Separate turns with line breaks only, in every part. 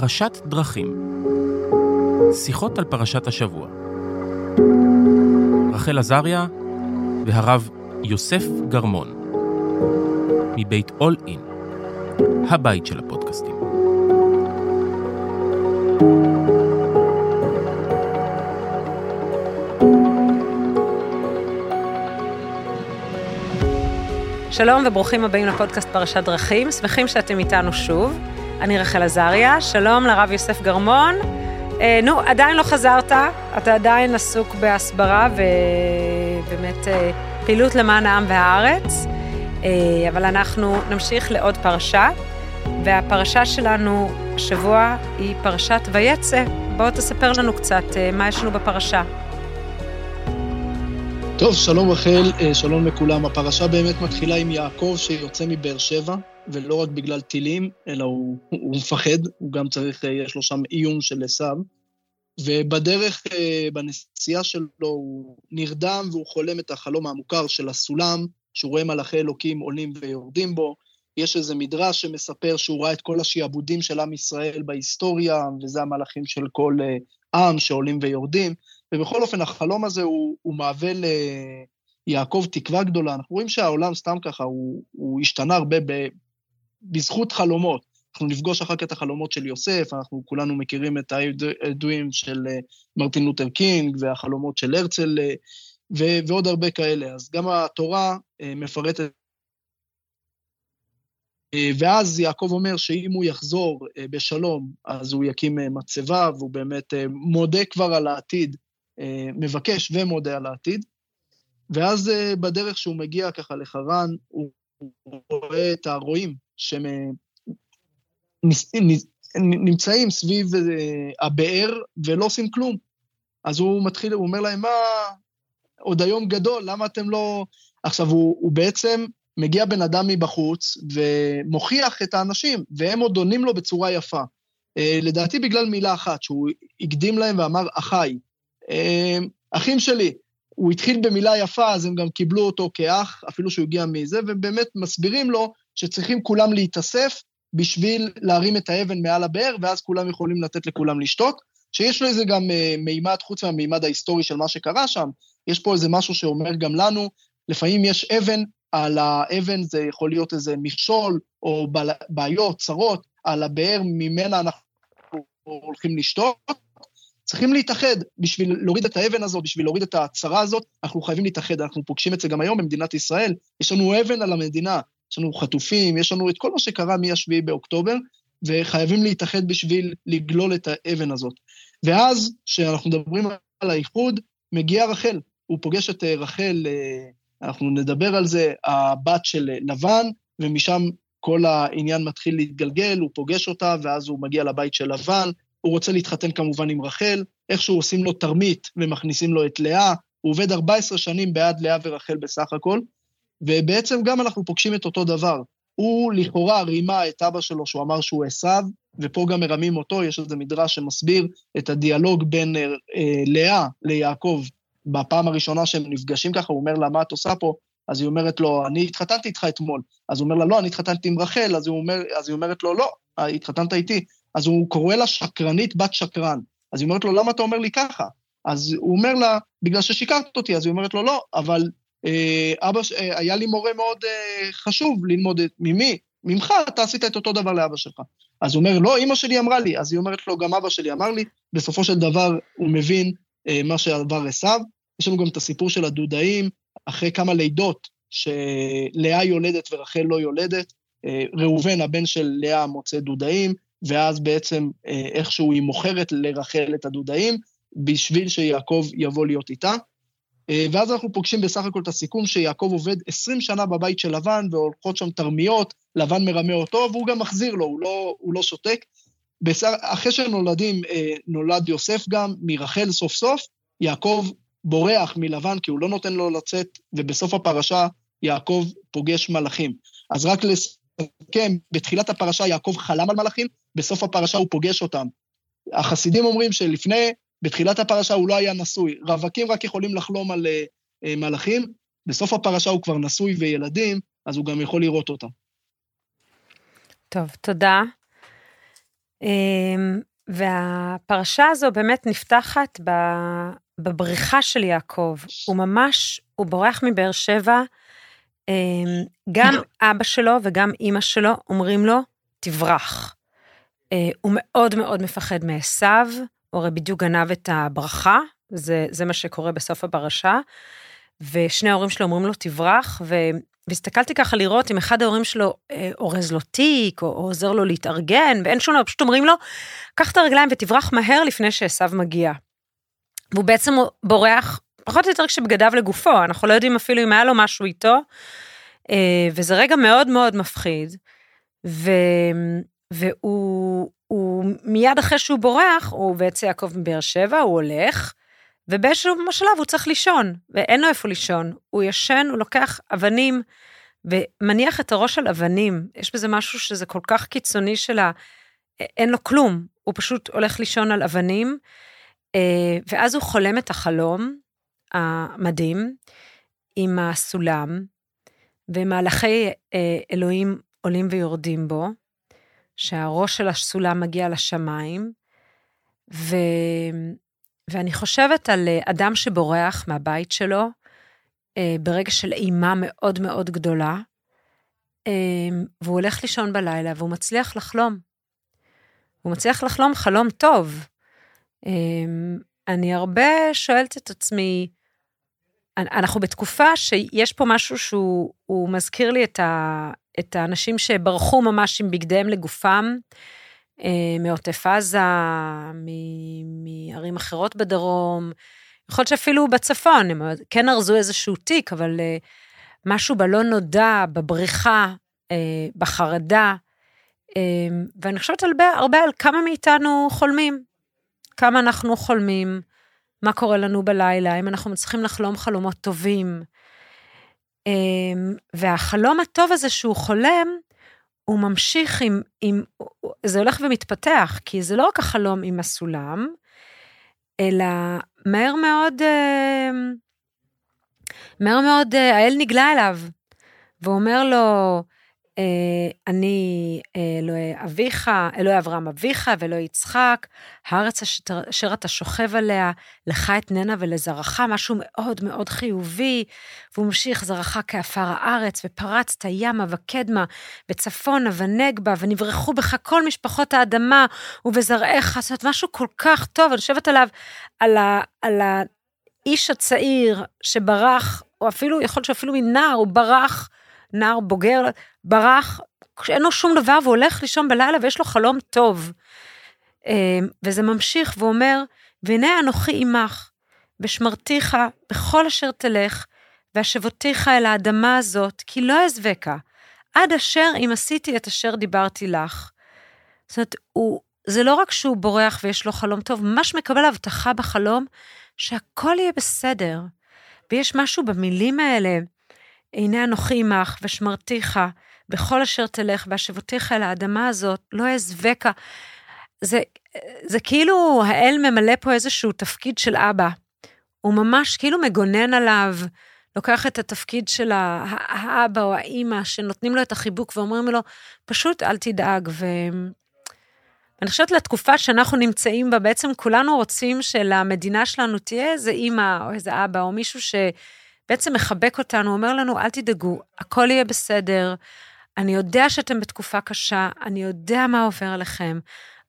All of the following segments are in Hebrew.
פרשת דרכים. שיחות על פרשת השבוע. רחל עזריה והרב יוסף גרמון, מבית אול אין, הבית של הפודקאסטים.
שלום וברוכים הבאים לפודקאסט פרשת דרכים, שמחים שאתם איתנו שוב. אני רחל עזריה, שלום לרב יוסף גרמון. אה, נו, עדיין לא חזרת, אתה עדיין עסוק בהסברה ובאמת אה, פעילות למען העם והארץ, אה, אבל אנחנו נמשיך לעוד פרשה, והפרשה שלנו השבוע היא פרשת ויצא. בוא תספר לנו קצת אה, מה יש לנו בפרשה.
טוב, שלום רחל, אה, שלום לכולם. הפרשה באמת מתחילה עם יעקב שיוצא מבאר שבע, ולא רק בגלל טילים, אלא הוא, הוא מפחד, הוא גם צריך, אה, יש לו שם איום של עשיו. ובדרך, אה, בנסיעה שלו, הוא נרדם והוא חולם את החלום המוכר של הסולם, שהוא רואה מלאכי אלוקים עולים ויורדים בו. יש איזה מדרש שמספר שהוא ראה את כל השיעבודים של עם ישראל בהיסטוריה, וזה המלאכים של כל עם שעולים ויורדים. ובכל אופן, החלום הזה הוא, הוא מהווה ליעקב תקווה גדולה. אנחנו רואים שהעולם סתם ככה, הוא, הוא השתנה הרבה בזכות חלומות. אנחנו נפגוש אחר כך את החלומות של יוסף, אנחנו כולנו מכירים את הידועים של אה, מרטין לותר קינג והחלומות של הרצל אה, ו- ועוד הרבה כאלה. אז גם התורה אה, מפרטת ואז יעקב אומר שאם הוא יחזור בשלום, אז הוא יקים מצבה, והוא באמת מודה כבר על העתיד מבקש ומודה על העתיד, ואז בדרך שהוא מגיע ככה לחרן, הוא רואה את הרועים שהם אה, נמצאים סביב הבאר ולא עושים כלום. אז הוא מתחיל, הוא אומר להם, מה, עוד היום גדול, למה אתם לא... עכשיו, הוא, הוא בעצם מגיע בן אדם מבחוץ ומוכיח את האנשים, והם עוד עונים לו בצורה יפה. לדעתי בגלל מילה אחת, שהוא הקדים להם ואמר, אחיי. אחים שלי, הוא התחיל במילה יפה, אז הם גם קיבלו אותו כאח, אפילו שהוא הגיע מזה, ובאמת מסבירים לו שצריכים כולם להתאסף בשביל להרים את האבן מעל הבאר, ואז כולם יכולים לתת לכולם לשתות. שיש לו איזה גם uh, מימד, חוץ מהמימד ההיסטורי של מה שקרה שם, יש פה איזה משהו שאומר גם לנו, לפעמים יש אבן, על האבן זה יכול להיות איזה מכשול, או בעיות, צרות, על הבאר ממנה אנחנו הולכים לשתות, צריכים להתאחד בשביל להוריד את האבן הזאת, בשביל להוריד את ההצהרה הזאת, אנחנו חייבים להתאחד, אנחנו פוגשים את זה גם היום במדינת ישראל, יש לנו אבן על המדינה, יש לנו חטופים, יש לנו את כל מה שקרה מ-7 באוקטובר, וחייבים להתאחד בשביל לגלול את האבן הזאת. ואז, כשאנחנו מדברים על האיחוד, מגיעה רחל, הוא פוגש את אה, רחל, אה, אנחנו נדבר על זה, הבת של לבן, ומשם כל העניין מתחיל להתגלגל, הוא פוגש אותה, ואז הוא מגיע לבית של לבן, הוא רוצה להתחתן כמובן עם רחל, איכשהו עושים לו תרמית ומכניסים לו את לאה, הוא עובד 14 שנים בעד לאה ורחל בסך הכל, ובעצם גם אנחנו פוגשים את אותו דבר. הוא לכאורה רימה את אבא שלו שהוא אמר שהוא עשיו, ופה גם מרמים אותו, יש איזה מדרש שמסביר את הדיאלוג בין אה, לאה ליעקב בפעם הראשונה שהם נפגשים ככה, הוא אומר לה, מה את עושה פה? אז היא אומרת לו, אני התחתנתי איתך אתמול. אז הוא אומר לה, לא, אני התחתנתי עם רחל, אז, אומר, אז היא אומרת לו, לא, התחתנת איתי. אז הוא קורא לה שקרנית בת שקרן. אז היא אומרת לו, למה אתה אומר לי ככה? אז הוא אומר לה, בגלל ששיקרת אותי. אז היא אומרת לו, לא, אבל אבא, אה, היה לי מורה מאוד אה, חשוב ללמוד ממי? ממך, אתה עשית את אותו דבר לאבא שלך. אז הוא אומר, לא, אמא שלי אמרה לי. אז היא אומרת לו, גם אבא שלי אמר לי. בסופו של דבר הוא מבין אה, מה שעבר עשיו. יש לנו גם את הסיפור של הדודאים, אחרי כמה לידות, שלאה יולדת ורחל לא יולדת. אה, ראובן, הבן של לאה, מוצא דודאים, ואז בעצם אה, איכשהו היא מוכרת לרחל את הדודאים, בשביל שיעקב יבוא להיות איתה. אה, ואז אנחנו פוגשים בסך הכל את הסיכום שיעקב עובד 20 שנה בבית של לבן, והולכות שם תרמיות, לבן מרמה אותו, והוא גם מחזיר לו, הוא לא, הוא לא שותק. בסך, אחרי שנולדים, אה, נולד יוסף גם, מרחל סוף סוף, יעקב בורח מלבן כי הוא לא נותן לו לצאת, ובסוף הפרשה יעקב פוגש מלאכים. אז רק לסכם, בתחילת הפרשה יעקב חלם על מלאכים, בסוף הפרשה הוא פוגש אותם. החסידים אומרים שלפני, בתחילת הפרשה הוא לא היה נשוי. רווקים רק יכולים לחלום על uh, מלאכים, בסוף הפרשה הוא כבר נשוי וילדים, אז הוא גם יכול לראות אותם.
טוב, תודה. אמ, והפרשה הזו באמת נפתחת בבריחה של יעקב. הוא ממש, הוא בורח מבאר שבע, גם אבא שלו וגם אימא שלו אומרים לו, תברח. אה, הוא מאוד מאוד מפחד מעשו, הוא הרי בדיוק גנב את הברכה, זה, זה מה שקורה בסוף הפרשה, ושני ההורים שלו אומרים לו, תברח, ו... והסתכלתי ככה לראות אם אחד ההורים שלו אה, אורז לו תיק, או, או עוזר לו להתארגן, ואין שום דבר, פשוט אומרים לו, קח את הרגליים ותברח מהר לפני שעשו מגיע. והוא בעצם בורח, פחות או יותר כשבגדיו לגופו, אנחנו לא יודעים אפילו אם היה לו משהו איתו, אה, וזה רגע מאוד מאוד מפחיד. ו, והוא הוא, מיד אחרי שהוא בורח, הוא בעצם יעקב מבאר שבע, הוא הולך, ובאיזשהו שלב הוא צריך לישון, ואין לו איפה לישון. הוא ישן, הוא לוקח אבנים ומניח את הראש על אבנים. יש בזה משהו שזה כל כך קיצוני של ה... אין לו כלום, הוא פשוט הולך לישון על אבנים, אה, ואז הוא חולם את החלום המדהים עם הסולם, ומהלכי אה, אלוהים עולים ויורדים בו, שהראש של הסולם מגיע לשמיים, ו... ואני חושבת על אה, אדם שבורח מהבית שלו אה, ברגע של אימה מאוד מאוד גדולה, אה, והוא הולך לישון בלילה והוא מצליח לחלום. הוא מצליח לחלום חלום טוב. אני הרבה שואלת את עצמי, אנחנו בתקופה שיש פה משהו שהוא מזכיר לי את, ה, את האנשים שברחו ממש עם בגדיהם לגופם, אה, מעוטף עזה, מערים אחרות בדרום, יכול להיות שאפילו בצפון, הם כן ארזו איזשהו תיק, אבל אה, משהו בלא נודע, בבריחה, אה, בחרדה, ואני חושבת הרבה, הרבה על כמה מאיתנו חולמים, כמה אנחנו חולמים, מה קורה לנו בלילה, אם אנחנו מצליחים לחלום חלומות טובים. והחלום הטוב הזה שהוא חולם, הוא ממשיך עם, עם, זה הולך ומתפתח, כי זה לא רק החלום עם הסולם, אלא מהר מאוד, אה, מהר מאוד אה, האל נגלה אליו, ואומר לו, אה, אני אלוהי אביך, אלוהי אברהם אביך ואלוהי יצחק, הארץ אשר אתה שוכב עליה, לך אתננה ולזרעך, משהו מאוד מאוד חיובי, והוא ממשיך, זרעך כעפר הארץ, ופרצת ימה וקדמה, וצפונה ונגבה, ונברחו בך כל משפחות האדמה, ובזרעיך, זאת אומרת, משהו כל כך טוב, אני חושבת עליו, על, ה, על האיש הצעיר שברח, או אפילו, יכול להיות שאפילו מנער, הוא ברח, נער בוגר, ברח, כשאין לו שום דבר והוא הולך לישון בלילה ויש לו חלום טוב. אמ, וזה ממשיך ואומר, והנה אנוכי עמך, ושמרתיך בכל אשר תלך, והשבותיך אל האדמה הזאת, כי לא אעזבקה, עד אשר אם עשיתי את אשר דיברתי לך. זאת אומרת, הוא, זה לא רק שהוא בורח ויש לו חלום טוב, ממש מקבל הבטחה בחלום שהכל יהיה בסדר. ויש משהו במילים האלה, הנה אנוכי עמך ושמרתיך בכל אשר תלך והשבותיך אל האדמה הזאת, לא אעזבקה. זה, זה כאילו האל ממלא פה איזשהו תפקיד של אבא. הוא ממש כאילו מגונן עליו, לוקח את התפקיד של האבא או האימא, שנותנים לו את החיבוק ואומרים לו, פשוט אל תדאג. ו... אני חושבת לתקופה שאנחנו נמצאים בה, בעצם כולנו רוצים שלמדינה שלנו תהיה איזה אימא או איזה אבא או מישהו ש... בעצם מחבק אותנו, אומר לנו, אל תדאגו, הכל יהיה בסדר, אני יודע שאתם בתקופה קשה, אני יודע מה עובר עליכם,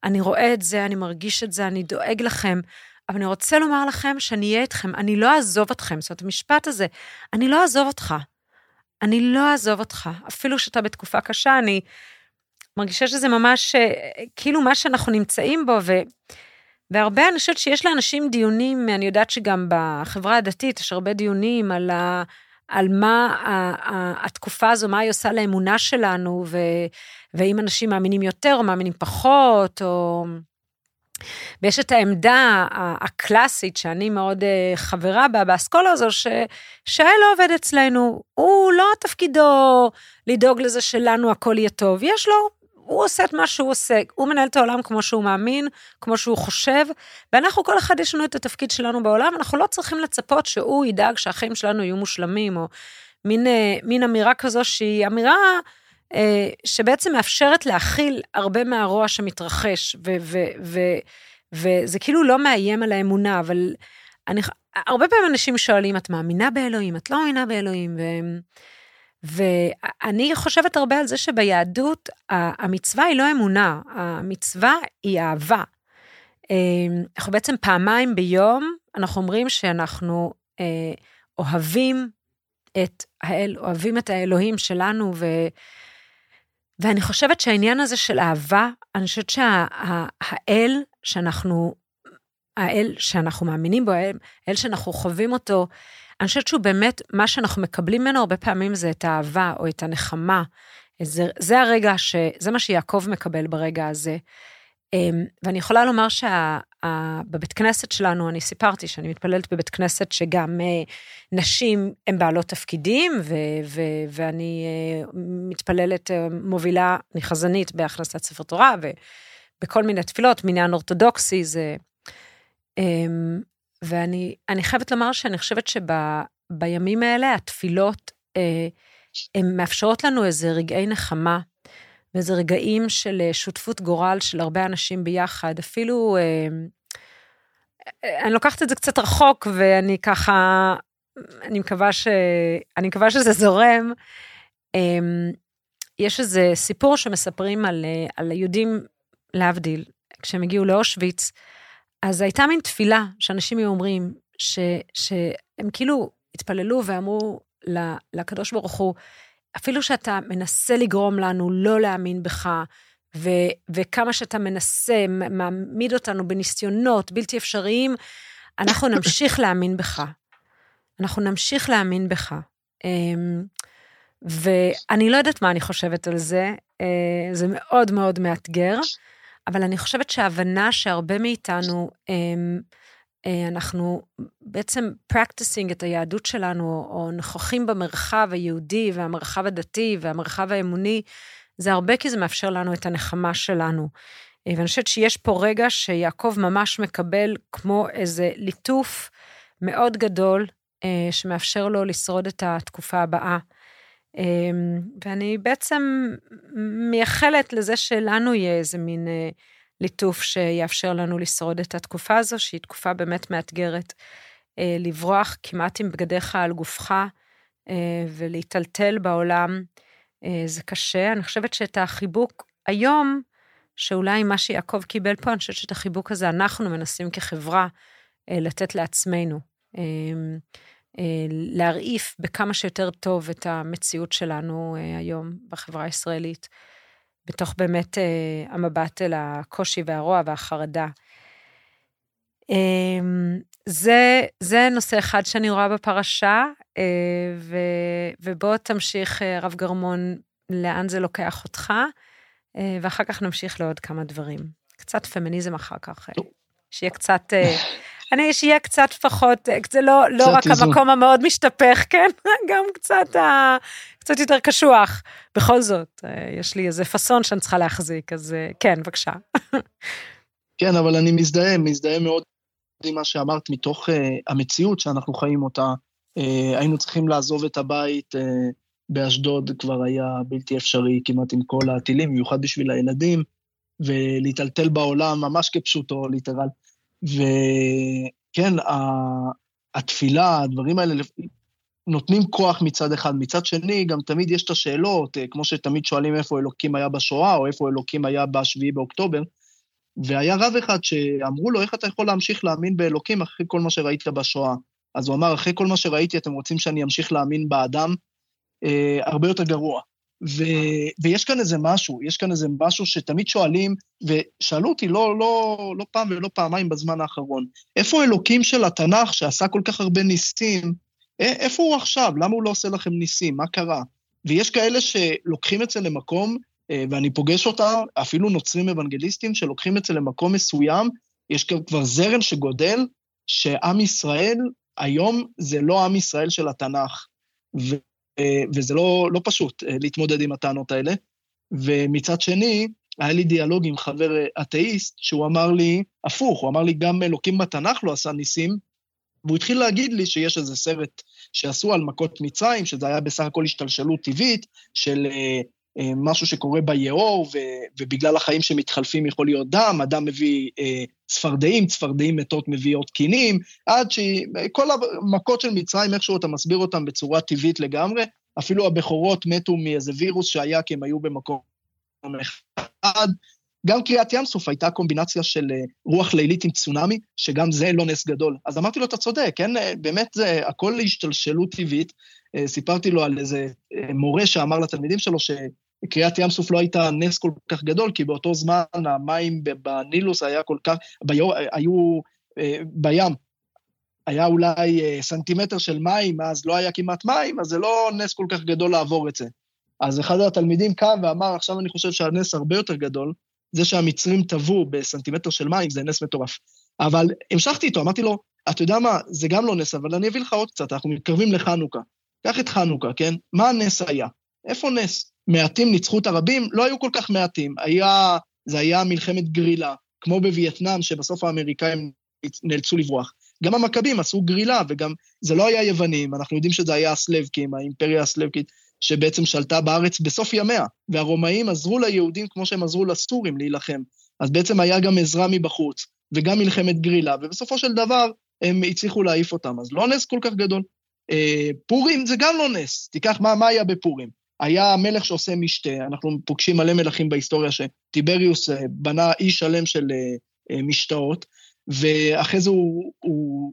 אני רואה את זה, אני מרגיש את זה, אני דואג לכם, אבל אני רוצה לומר לכם שאני אהיה איתכם, אני לא אעזוב אתכם. זאת אומרת, המשפט הזה, אני לא אעזוב אותך. אני לא אעזוב אותך. אפילו שאתה בתקופה קשה, אני מרגישה שזה ממש אה, כאילו מה שאנחנו נמצאים בו, ו... והרבה, חושבת שיש לאנשים דיונים, אני יודעת שגם בחברה הדתית יש הרבה דיונים על, ה, על מה התקופה הזו, מה היא עושה לאמונה שלנו, ו, ואם אנשים מאמינים יותר או מאמינים פחות, או... ויש את העמדה הקלאסית, שאני מאוד אה, חברה בה, באסכולה הזו, שהאל לא עובד אצלנו, הוא לא תפקידו לדאוג לזה שלנו הכל יהיה טוב, יש לו הוא עושה את מה שהוא עושה, הוא מנהל את העולם כמו שהוא מאמין, כמו שהוא חושב, ואנחנו, כל אחד יש לנו את התפקיד שלנו בעולם, אנחנו לא צריכים לצפות שהוא ידאג שהחיים שלנו יהיו מושלמים, או מין, אה, מין אמירה כזו שהיא אמירה אה, שבעצם מאפשרת להכיל הרבה מהרוע שמתרחש, ו- ו- ו- וזה כאילו לא מאיים על האמונה, אבל אני, הרבה פעמים אנשים שואלים, את מאמינה באלוהים? את לא מאמינה באלוהים? ו... ואני חושבת הרבה על זה שביהדות המצווה היא לא אמונה, המצווה היא אהבה. אמ, אנחנו בעצם פעמיים ביום, אנחנו אומרים שאנחנו אה, אוהבים את האל, אוהבים את האלוהים שלנו, ו... ואני חושבת שהעניין הזה של אהבה, אני חושבת שהאל שה, שאנחנו, האל שאנחנו מאמינים בו, האל שאנחנו חווים אותו, אני חושבת שהוא באמת, מה שאנחנו מקבלים ממנו הרבה פעמים זה את האהבה או את הנחמה. זה, זה הרגע ש... זה מה שיעקב מקבל ברגע הזה. אמ, ואני יכולה לומר שבבית כנסת שלנו, אני סיפרתי שאני מתפללת בבית כנסת שגם אה, נשים הן בעלות תפקידים, ו, ו, ואני אה, מתפללת, אה, מובילה, אני חזנית בהכנסת ספר תורה, ובכל מיני תפילות, מניין אורתודוקסי, זה... ואני חייבת לומר שאני חושבת שבימים האלה התפילות, הן מאפשרות לנו איזה רגעי נחמה. ואיזה רגעים של אה, שותפות גורל של הרבה אנשים ביחד, אפילו, אה, אני לוקחת את זה קצת רחוק, ואני ככה, אני מקווה, ש, אני מקווה שזה זורם. אמ, יש איזה סיפור שמספרים על, אה, על יהודים, להבדיל, כשהם הגיעו לאושוויץ, אז הייתה מין תפילה שאנשים היו אומרים, ש, שהם כאילו התפללו ואמרו לקדוש ברוך הוא, אפילו שאתה מנסה לגרום לנו לא להאמין בך, ו, וכמה שאתה מנסה, מעמיד אותנו בניסיונות בלתי אפשריים, אנחנו נמשיך להאמין בך. אנחנו נמשיך להאמין בך. אמ, ואני לא יודעת מה אני חושבת על זה, אה, זה מאוד מאוד מאתגר, אבל אני חושבת שההבנה שהרבה מאיתנו, אמ, אה, אנחנו בעצם practicing את היהדות שלנו, או נוכחים במרחב היהודי והמרחב הדתי והמרחב האמוני, זה הרבה כי זה מאפשר לנו את הנחמה שלנו. אה, ואני חושבת שיש פה רגע שיעקב ממש מקבל כמו איזה ליטוף מאוד גדול, אה, שמאפשר לו לשרוד את התקופה הבאה. ואני בעצם מייחלת לזה שלנו יהיה איזה מין ליטוף שיאפשר לנו לשרוד את התקופה הזו, שהיא תקופה באמת מאתגרת. אה, לברוח כמעט עם בגדיך על גופך אה, ולהיטלטל בעולם, אה, זה קשה. אני חושבת שאת החיבוק היום, שאולי מה שיעקב קיבל פה, אני חושבת שאת החיבוק הזה אנחנו מנסים כחברה לתת לעצמנו. להרעיף בכמה שיותר טוב את המציאות שלנו היום בחברה הישראלית. בתוך באמת אה, המבט אל הקושי והרוע והחרדה. אה, זה, זה נושא אחד שאני רואה בפרשה, אה, ו, ובוא תמשיך, אה, רב גרמון, לאן זה לוקח אותך, אה, ואחר כך נמשיך לעוד כמה דברים. קצת פמיניזם אחר כך, אה, שיהיה קצת... אני, שיהיה קצת פחות, אה, זה לא, לא רק איזון. המקום המאוד משתפך, כן? גם קצת, ה, קצת יותר קשוח. בכל זאת, אה, יש לי איזה פאסון שאני צריכה להחזיק, אז אה, כן, בבקשה.
כן, אבל אני מזדהה, מזדהה מאוד עם מה שאמרת, מתוך uh, המציאות שאנחנו חיים אותה. Uh, היינו צריכים לעזוב את הבית uh, באשדוד, כבר היה בלתי אפשרי כמעט עם כל הטילים, במיוחד בשביל הילדים, ולהיטלטל בעולם ממש כפשוטו, ליטרל. וכן, התפילה, הדברים האלה נותנים כוח מצד אחד. מצד שני, גם תמיד יש את השאלות, אה, כמו שתמיד שואלים איפה אלוקים היה בשואה, או איפה אלוקים היה ב-7 באוקטובר. והיה רב אחד שאמרו לו, איך אתה יכול להמשיך להאמין באלוקים אחרי כל מה שראית בשואה? אז הוא אמר, אחרי כל מה שראיתי, אתם רוצים שאני אמשיך להאמין באדם? אה, הרבה יותר גרוע. ו, ויש כאן איזה משהו, יש כאן איזה משהו שתמיד שואלים, ושאלו אותי לא, לא, לא פעם ולא פעמיים בזמן האחרון, איפה אלוקים של התנ"ך שעשה כל כך הרבה ניסים, איפה הוא עכשיו? למה הוא לא עושה לכם ניסים? מה קרה? ויש כאלה שלוקחים את זה למקום, אה, ואני פוגש אותם, אפילו נוצרים אוונגליסטים, שלוקחים את זה למקום מסוים, יש כבר זרם שגודל, שעם ישראל היום זה לא עם ישראל של התנ"ך. ו- וזה לא, לא פשוט אה, להתמודד עם הטענות האלה. ומצד שני, היה לי דיאלוג עם חבר אתאיסט, שהוא אמר לי, הפוך, הוא אמר לי, גם אלוקים בתנ"ך לא עשה ניסים, והוא התחיל להגיד לי שיש איזה סרט שעשו על מכות מצרים, שזה היה בסך הכל השתלשלות טבעית של אה, אה, משהו שקורה ביאור, ובגלל החיים שמתחלפים יכול להיות דם, אדם מביא אה, צפרדעים, צפרדעים מתות מביאות קינים, עד שכל המכות של מצרים, איכשהו אתה מסביר אותן בצורה טבעית לגמרי, אפילו הבכורות מתו מאיזה וירוס שהיה כי הם היו במקום אחד. גם קריאת ים סוף הייתה קומבינציה של אה, רוח לילית עם צונאמי, שגם זה לא נס גדול. אז אמרתי לו, אתה צודק, כן, אה, באמת זה הכל השתלשלות טבעית. סיפרתי לו על איזה מורה שאמר לתלמידים שלו ש... קריאת ים סוף לא הייתה נס כל כך גדול, כי באותו זמן המים בנילוס היה כל כך, ביו, היו אה, בים, היה אולי אה, סנטימטר של מים, אז לא היה כמעט מים, אז זה לא נס כל כך גדול לעבור את זה. אז אחד התלמידים קם ואמר, עכשיו אני חושב שהנס הרבה יותר גדול, זה שהמצרים טבעו בסנטימטר של מים, זה נס מטורף. אבל המשכתי איתו, אמרתי לו, אתה יודע מה, זה גם לא נס, אבל אני אביא לך עוד קצת, אנחנו מתקרבים לחנוכה. קח את חנוכה, כן? מה הנס היה? איפה נס? מעטים ניצחו את הרבים, לא היו כל כך מעטים. היה, זה היה מלחמת גרילה, כמו בווייטנאם, שבסוף האמריקאים נאלצו לברוח. גם המכבים עשו גרילה, וגם זה לא היה יוונים, אנחנו יודעים שזה היה הסלבקים, האימפריה הסלבקית, שבעצם שלטה בארץ בסוף ימיה, והרומאים עזרו ליהודים כמו שהם עזרו לסורים להילחם. אז בעצם היה גם עזרה מבחוץ, וגם מלחמת גרילה, ובסופו של דבר הם הצליחו להעיף אותם, אז לא נס כל כך גדול. אה, פורים זה גם לא נס, תיקח מה, מה היה בפורים. היה מלך שעושה משתה, אנחנו פוגשים מלא מלכים בהיסטוריה שטיבריוס אה, בנה אי שלם של אה, אה, משתאות, ואחרי זה הוא, הוא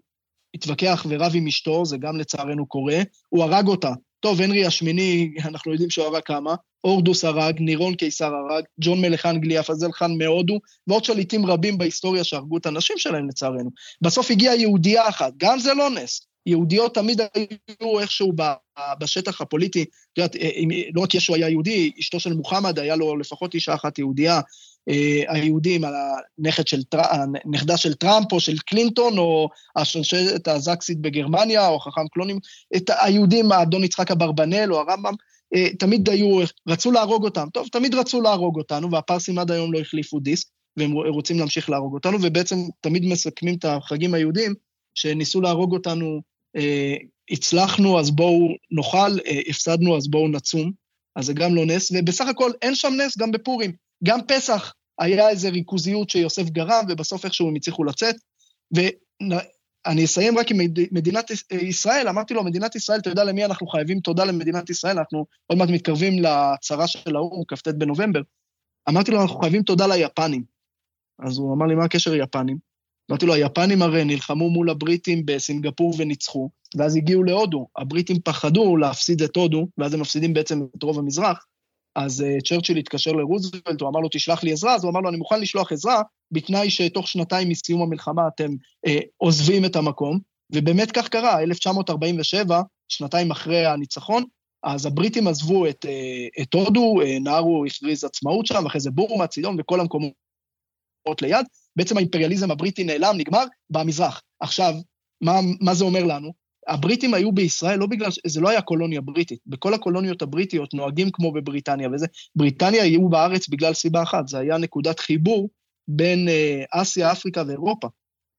התווכח ורב עם אשתו, זה גם לצערנו קורה, הוא הרג אותה. טוב, הנרי השמיני, אנחנו יודעים שהוא הרג כמה, אורדוס הרג, נירון קיסר הרג, ג'ון מלך אנגליה, פזל חאן מהודו, ועוד שליטים רבים בהיסטוריה שהרגו את הנשים שלהם לצערנו. בסוף הגיעה יהודייה אחת, גם זה לא נס. יהודיות תמיד היו איכשהו בשטח הפוליטי, את יודעת, אה, לא רק ישו היה יהודי, אשתו של מוחמד, היה לו לפחות אישה אחת יהודייה, אה, היהודים, הנכד של, הנכדה של טראמפ או של קלינטון, או השושלת הזקסית בגרמניה, או חכם קלונים, את היהודים, האדון יצחק אברבנאל או הרמב"ם, אה, תמיד היו, רצו להרוג אותם. טוב, תמיד רצו להרוג אותנו, והפרסים עד היום לא החליפו דיסק, והם רוצים להמשיך להרוג אותנו, ובעצם תמיד מסכמים את החגים היהודים, שניסו להרוג אותנו אה, הצלחנו, אז בואו נאכל, אה, הפסדנו, אז בואו נצום. אז זה גם לא נס, ובסך הכל אין שם נס גם בפורים. גם פסח היה איזו ריכוזיות שיוסף גרם, ובסוף איכשהו הם הצליחו לצאת. ואני אסיים רק עם מדינת ישראל, אמרתי לו, מדינת ישראל, אתה יודע למי אנחנו חייבים תודה למדינת ישראל? אנחנו עוד מעט מתקרבים להצהרה של האו"ם, כ"ט בנובמבר. אמרתי לו, אנחנו חייבים תודה ליפנים. אז הוא אמר לי, מה הקשר ליפנים? אמרתי לו, היפנים הרי נלחמו מול הבריטים בסינגפור וניצחו, ואז הגיעו להודו. הבריטים פחדו להפסיד את הודו, ואז הם מפסידים בעצם את רוב המזרח. אז uh, צ'רצ'יל התקשר לרוזוולט, הוא אמר לו, תשלח לי עזרה, אז הוא אמר לו, אני מוכן לשלוח עזרה, בתנאי שתוך שנתיים מסיום המלחמה אתם uh, עוזבים את המקום. ובאמת כך קרה, 1947, שנתיים אחרי הניצחון, אז הבריטים עזבו את, uh, את הודו, uh, נהרו הכריז עצמאות שם, אחרי זה בורמה, צידון וכל המקומות ליד, בעצם האימפריאליזם הבריטי נעלם, נגמר, במזרח. עכשיו, מה, מה זה אומר לנו? הבריטים היו בישראל לא בגלל, זה לא היה קולוניה בריטית. בכל הקולוניות הבריטיות נוהגים כמו בבריטניה וזה. בריטניה היו בארץ בגלל סיבה אחת, זה היה נקודת חיבור בין אה, אסיה, אפריקה ואירופה.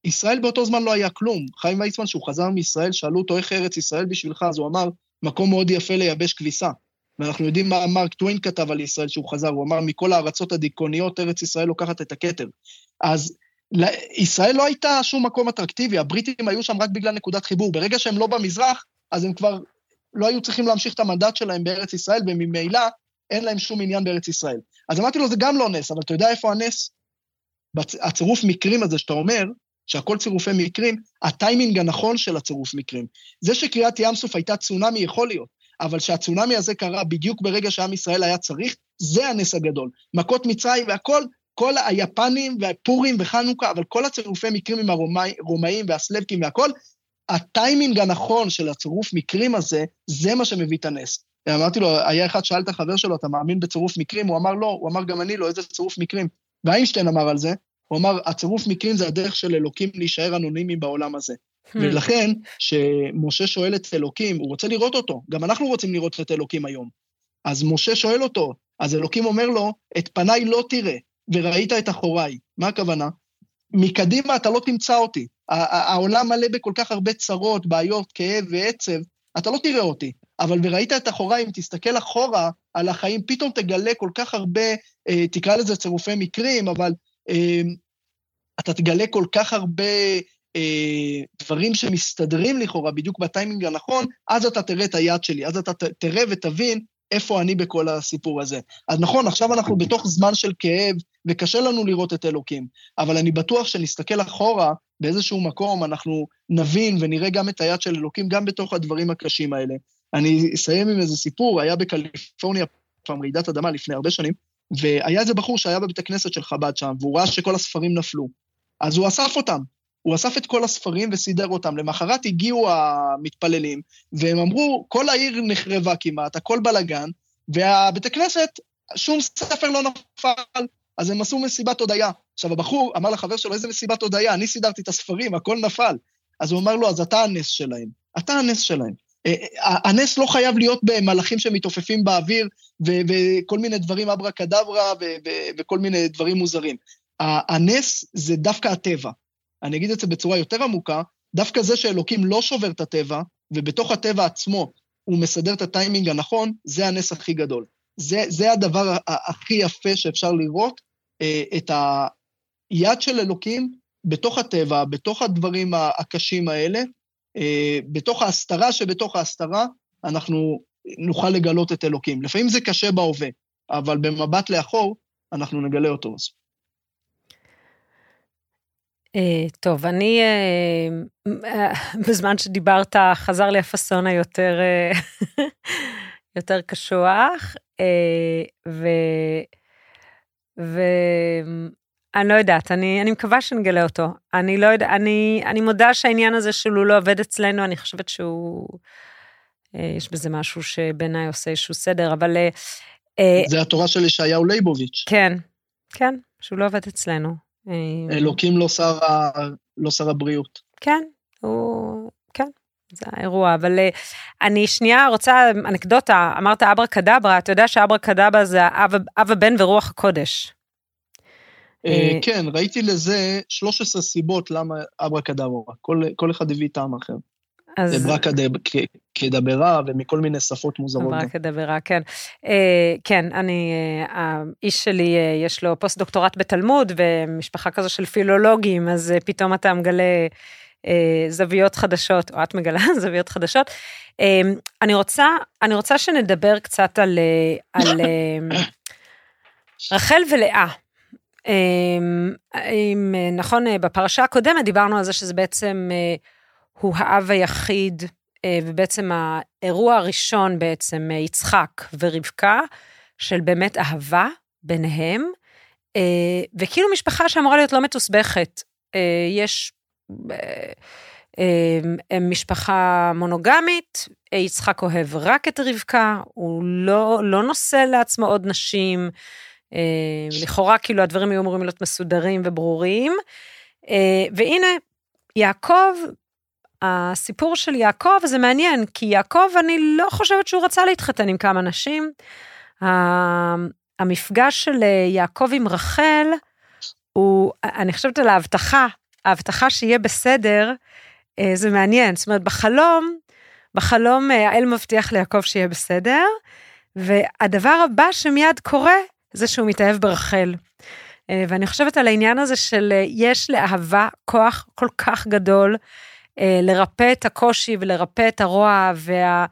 ישראל באותו זמן לא היה כלום. חיים ויצמן, שהוא חזר מישראל, שאלו אותו איך ארץ ישראל בשבילך, אז הוא אמר, מקום מאוד יפה לייבש כביסה. ואנחנו יודעים מה מרק טווין כתב על ישראל שהוא חזר, הוא אמר, מכל הארצות הדיכאוניות, ארץ ישראל לוקחת את הכתר. אז ישראל לא הייתה שום מקום אטרקטיבי, הבריטים היו שם רק בגלל נקודת חיבור. ברגע שהם לא במזרח, אז הם כבר לא היו צריכים להמשיך את המנדט שלהם בארץ ישראל, וממילא אין להם שום עניין בארץ ישראל. אז אמרתי לו, זה גם לא נס, אבל אתה יודע איפה הנס? הצירוף מקרים הזה שאתה אומר, שהכל צירופי מקרים, הטיימינג הנכון של הצירוף מקרים. זה שקריאת ים סוף הייתה צונאמי יכול להיות, אבל שהצונאמי הזה קרה בדיוק ברגע שעם ישראל היה צריך, זה הנס הגדול. מכות מצרים והכל, כל היפנים והפורים וחנוכה, אבל כל הצירופי מקרים עם הרומאים והסלבקים והכל, הטיימינג הנכון של הצירוף מקרים הזה, זה מה שמביא את הנס. אמרתי לו, היה אחד שאל את החבר שלו, אתה מאמין בצירוף מקרים? הוא אמר לא, הוא אמר גם אני לא, איזה צירוף מקרים? ואיינשטיין אמר על זה, הוא אמר, הצירוף מקרים זה הדרך של אלוקים להישאר אנונימי בעולם הזה. Hmm. ולכן, כשמשה שואל את אלוקים, הוא רוצה לראות אותו, גם אנחנו רוצים לראות את אלוקים היום. אז משה שואל אותו, אז אלוקים אומר לו, את פניי לא תראה, וראית את אחוריי. מה הכוונה? מקדימה אתה לא תמצא אותי. העולם מלא בכל כך הרבה צרות, בעיות, כאב ועצב, אתה לא תראה אותי. אבל וראית את אחורה, אם תסתכל אחורה על החיים, פתאום תגלה כל כך הרבה, אה, תקרא לזה צירופי מקרים, אבל אה, אתה תגלה כל כך הרבה אה, דברים שמסתדרים לכאורה בדיוק בטיימינג הנכון, אז אתה תראה את היד שלי, אז אתה תראה ותבין איפה אני בכל הסיפור הזה. אז נכון, עכשיו אנחנו בתוך זמן של כאב, וקשה לנו לראות את אלוקים, אבל אני בטוח שנסתכל אחורה, באיזשהו מקום אנחנו נבין ונראה גם את היד של אלוקים, גם בתוך הדברים הקשים האלה. אני אסיים עם איזה סיפור, היה בקליפורניה פעם רעידת אדמה לפני הרבה שנים, והיה איזה בחור שהיה בבית הכנסת של חב"ד שם, והוא ראה שכל הספרים נפלו. אז הוא אסף אותם, הוא אסף את כל הספרים וסידר אותם. למחרת הגיעו המתפללים, והם אמרו, כל העיר נחרבה כמעט, הכל בלאגן, והבית הכנסת, שום ספר לא נפל, אז הם עשו מסיבת הודיה. עכשיו, הבחור אמר לחבר שלו, איזה מסיבת הודיה? אני סידרתי את הספרים, הכל נפל. אז הוא אמר לו, אז אתה הנס שלהם. אתה הנס שלהם. אה, אה, הנס לא חייב להיות במלאכים שמתעופפים באוויר וכל מיני דברים אברה ו- וכל מיני דברים מוזרים. הנס זה דווקא הטבע. אני אגיד את זה בצורה יותר עמוקה, דווקא זה שאלוקים לא שובר את הטבע, ובתוך הטבע עצמו הוא מסדר את הטיימינג הנכון, זה הנס הכי גדול. זה, זה הדבר הכי יפה שאפשר לראות, אה, את היד של אלוקים בתוך הטבע, בתוך הדברים הקשים האלה, אה, בתוך ההסתרה שבתוך ההסתרה, אנחנו נוכל לגלות את אלוקים. לפעמים זה קשה בהווה, אבל במבט לאחור, אנחנו נגלה אותו.
Uh, טוב, אני, uh, בזמן שדיברת, חזר לי הפאסון היותר יותר קשוח, ו... ואני לא יודעת, אני, אני מקווה שנגלה אותו. אני לא יודעת, אני, אני מודה שהעניין הזה שהוא לא עובד אצלנו, אני חושבת שהוא, יש בזה משהו שבעיניי עושה איזשהו סדר, אבל...
זה התורה של ישעיהו ליבוביץ'.
כן, כן, שהוא לא עובד אצלנו.
אה, אלוקים לא שר, ה... לא שר הבריאות.
כן, הוא... כן, זה האירוע, אבל אה, אני שנייה רוצה אנקדוטה, אמרת אברה קדברה, אתה יודע שאברה קדברה זה אב, אב הבן ורוח הקודש.
אה, כן, ראיתי לזה 13 סיבות למה אברה קדברה, כל, כל אחד הביא טעם אחר. אז... ברקה כדברה ומכל מיני שפות מוזרות.
ברקה כדברה, כן. אה, כן, אני, אה, האיש שלי, אה, יש לו פוסט דוקטורט בתלמוד ומשפחה כזו של פילולוגים, אז פתאום אתה מגלה זוויות חדשות, או את מגלה זוויות חדשות. אני רוצה, אני רוצה שנדבר קצת על, על רחל ולאה. אם נכון, בפרשה הקודמת דיברנו על זה שזה בעצם הוא האב היחיד, אה, ובעצם האירוע הראשון בעצם, אה, יצחק ורבקה, של באמת אהבה ביניהם, אה, וכאילו משפחה שאמורה להיות לא מתוסבכת. יש משפחה מונוגמית, יצחק אוהב רק את רבקה, הוא לא, לא נושא לעצמו עוד נשים, לכאורה כאילו הדברים היו אמורים להיות מסודרים וברורים. והנה, יעקב הסיפור של יעקב זה מעניין, כי יעקב, אני לא חושבת שהוא רצה להתחתן עם כמה נשים. המפגש של אה, יעקב עם רחל, הוא, אני חושבת על ההבטחה, ההבטחה שיהיה בסדר, אה, זה מעניין. זאת אומרת, בחלום, בחלום אה, האל מבטיח ליעקב שיהיה בסדר, והדבר הבא שמיד קורה, זה שהוא מתאהב ברחל. ואני חושבת על העניין הזה של יש לאהבה כוח כל כך גדול, לרפא את הקושי ולרפא את הרוע וה...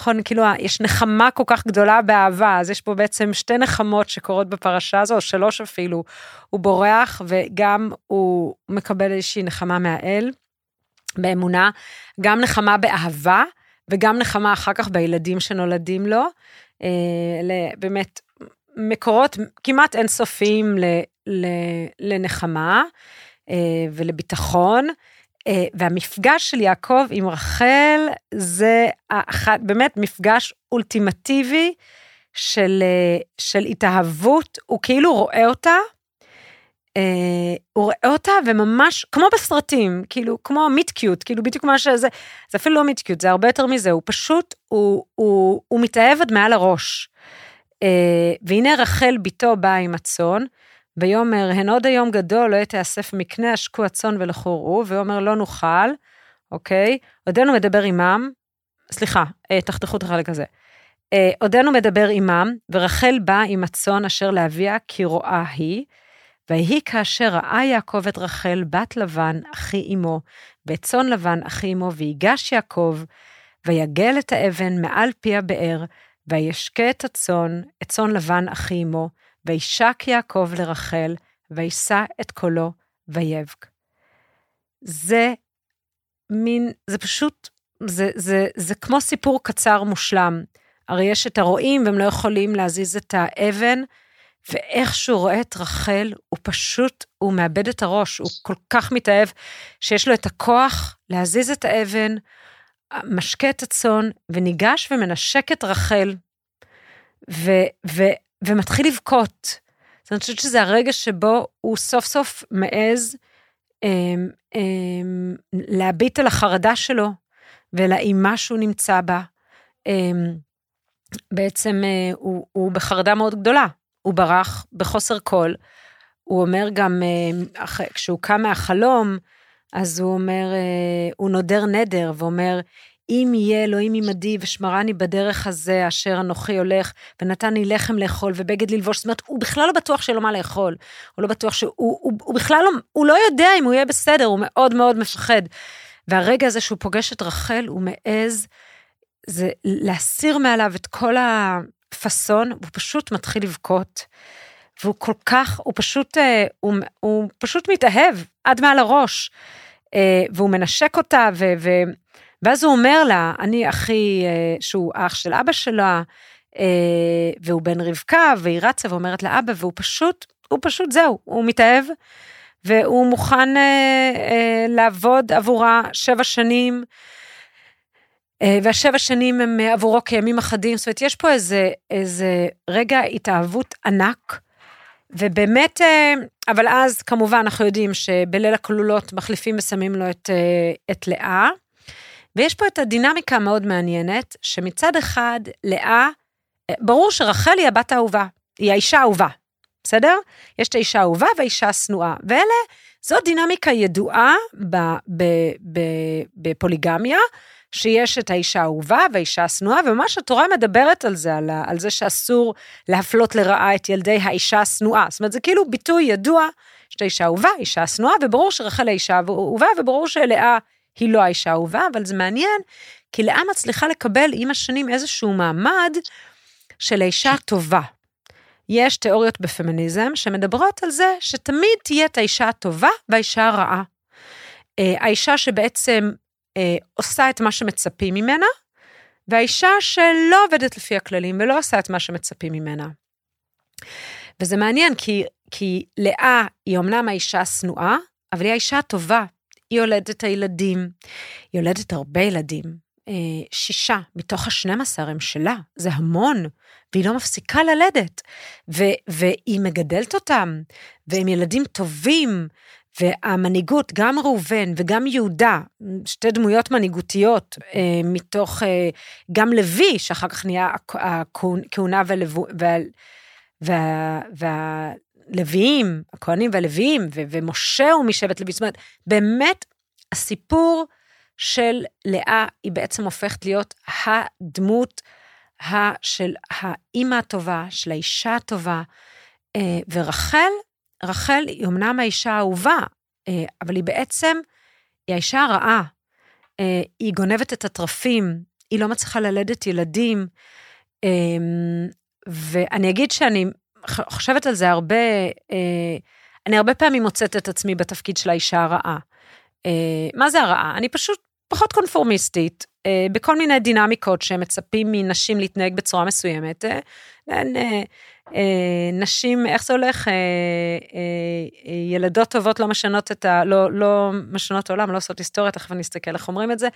נכון, כאילו, יש נחמה כל כך גדולה באהבה, אז יש פה בעצם שתי נחמות שקורות בפרשה הזו, שלוש אפילו. הוא בורח וגם הוא מקבל איזושהי נחמה מהאל, באמונה, גם נחמה באהבה, וגם נחמה אחר כך בילדים שנולדים לו. אה, באמת, מקורות כמעט אינסופיים לנחמה אה, ולביטחון. אה, והמפגש של יעקב עם רחל זה אחת, באמת מפגש אולטימטיבי של, אה, של התאהבות, הוא כאילו רואה אותה, אה, הוא רואה אותה וממש, כמו בסרטים, כאילו, כמו מיט קיוט, כאילו בדיוק מה שזה, זה אפילו לא מיט קיוט, זה הרבה יותר מזה, הוא פשוט, הוא, הוא, הוא מתאהב עד מעל הראש. והנה רחל בתו באה עם הצאן, ויאמר, הן עוד היום גדול, לא יתאסף מקנה, השקו הצאן ולכורו, ויאמר, לא נוכל, אוקיי? עודנו מדבר עמם, סליחה, אה, תחתכו את החלק הזה. אה, עודנו מדבר עמם, ורחל באה עם הצאן אשר לאביה, כי רואה היא, ויהי כאשר ראה יעקב את רחל, בת לבן, אחי אמו, ואת צאן לבן, אחי אמו, ויגש יעקב, ויגל את האבן מעל פי הבאר, וישקה את הצאן, את צאן לבן, אחי אמו, וישק יעקב לרחל, וישא את קולו, ויבק. זה מין, זה פשוט, זה, זה, זה כמו סיפור קצר מושלם. הרי יש את הרועים והם לא יכולים להזיז את האבן, ואיך שהוא רואה את רחל, הוא פשוט, הוא מאבד את הראש, הוא כל כך מתאהב, שיש לו את הכוח להזיז את האבן, משקה את הצאן, וניגש ומנשק את רחל, ו, ומתחיל לבכות. אז אני חושבת שזה הרגע שבו הוא סוף סוף מעז אמ, אמ, להביט על החרדה שלו ולאימה שהוא נמצא בה. אמ, בעצם אה, הוא, הוא בחרדה מאוד גדולה, הוא ברח בחוסר קול. הוא אומר גם, אה, כשהוא קם מהחלום, אז הוא אומר, אה, הוא נודר נדר ואומר, אם יהיה אלוהים עמדי ושמרני בדרך הזה אשר אנוכי הולך, ונתן לי לחם לאכול ובגד ללבוש, זאת אומרת, הוא בכלל לא בטוח שיהיה לו מה לאכול. הוא לא בטוח שהוא, הוא, הוא, הוא בכלל לא, הוא לא יודע אם הוא יהיה בסדר, הוא מאוד מאוד מפחד. והרגע הזה שהוא פוגש את רחל, הוא מעז, זה להסיר מעליו את כל הפאסון, הוא פשוט מתחיל לבכות. והוא כל כך, הוא פשוט, אה, הוא, הוא פשוט מתאהב עד מעל הראש. אה, והוא מנשק אותה, ו, ו, ואז הוא אומר לה, אני אחי, אה, שהוא אח של אבא שלה, והוא בן רבקה, והיא רצה ואומרת לאבא, והוא פשוט, הוא פשוט זהו, הוא מתאהב, והוא מוכן לעבוד עבורה שבע שנים, והשבע שנים הם עבורו כימים אחדים, זאת אומרת, יש פה איזה, איזה רגע התאהבות ענק, ובאמת, אה, אבל אז כמובן אנחנו יודעים שבליל הכלולות מחליפים ושמים לו את, אה, את לאה, ויש פה את הדינמיקה המאוד מעניינת, שמצד אחד לאה, אה, ברור שרחל היא הבת האהובה, היא האישה האהובה, בסדר? יש את האישה האהובה והאישה השנואה, ואלה, זו דינמיקה ידועה בפוליגמיה, שיש את האישה האהובה והאישה השנואה, וממש התורה מדברת על זה, על, על זה שאסור להפלות לרעה את ילדי האישה השנואה. זאת אומרת, זה כאילו ביטוי ידוע, יש את האישה האהובה, אישה השנואה, וברור שרחל האישה האהובה, וברור שלאה היא לא האישה האהובה, אבל זה מעניין, כי לאה מצליחה לקבל עם השנים איזשהו מעמד של האישה הטובה. יש תיאוריות בפמיניזם שמדברות על זה שתמיד תהיה את האישה הטובה והאישה הרעה. אה, האישה שבעצם אה, עושה את מה שמצפים ממנה, והאישה שלא עובדת לפי הכללים ולא עושה את מה שמצפים ממנה. וזה מעניין, כי, כי לאה היא אמנם האישה השנואה, אבל היא האישה הטובה. היא יולדת את הילדים, היא יולדת הרבה ילדים. אה, שישה מתוך השנים עשר הם שלה, זה המון, והיא לא מפסיקה ללדת. ו, והיא מגדלת אותם, והם ילדים טובים, והמנהיגות, גם ראובן וגם יהודה, שתי דמויות מנהיגותיות אה, מתוך, אה, גם לוי, שאחר כך נהיה הכהונה והלוויים, הכהנים והלוויים, ומשה הוא משבט לוי, זאת אומרת, באמת, הסיפור של לאה היא בעצם הופכת להיות הדמות של האימא הטובה, של האישה הטובה, אה, ורחל רחל היא אמנם האישה האהובה, אה, אבל היא בעצם, היא האישה הרעה. אה, היא גונבת את התרפים, היא לא מצליחה ללדת ילדים. ואני אגיד שאני חושבת על זה הרבה, אה, אני הרבה פעמים מוצאת את עצמי בתפקיד של האישה הרעה. מה זה הרעה? אני פשוט פחות קונפורמיסטית, בכל מיני דינמיקות שמצפים מנשים להתנהג בצורה מסוימת. אה, נשים, איך זה הולך? אה, אה, ילדות טובות לא משנות את ה... לא, לא משנות עולם, לא עושות היסטוריה, תכף אני אסתכל איך אומרים את זה.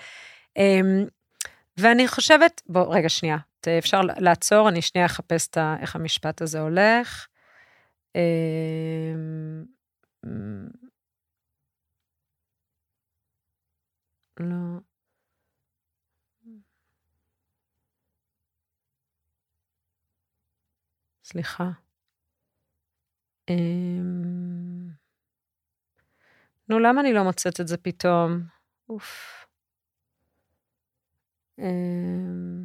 ואני חושבת, בוא, רגע, שנייה, אפשר לעצור, אני שנייה אחפש את ה, איך המשפט הזה הולך. לא. סליחה. אמ, נו, למה אני לא מוצאת את זה פתאום? אוף. אמ,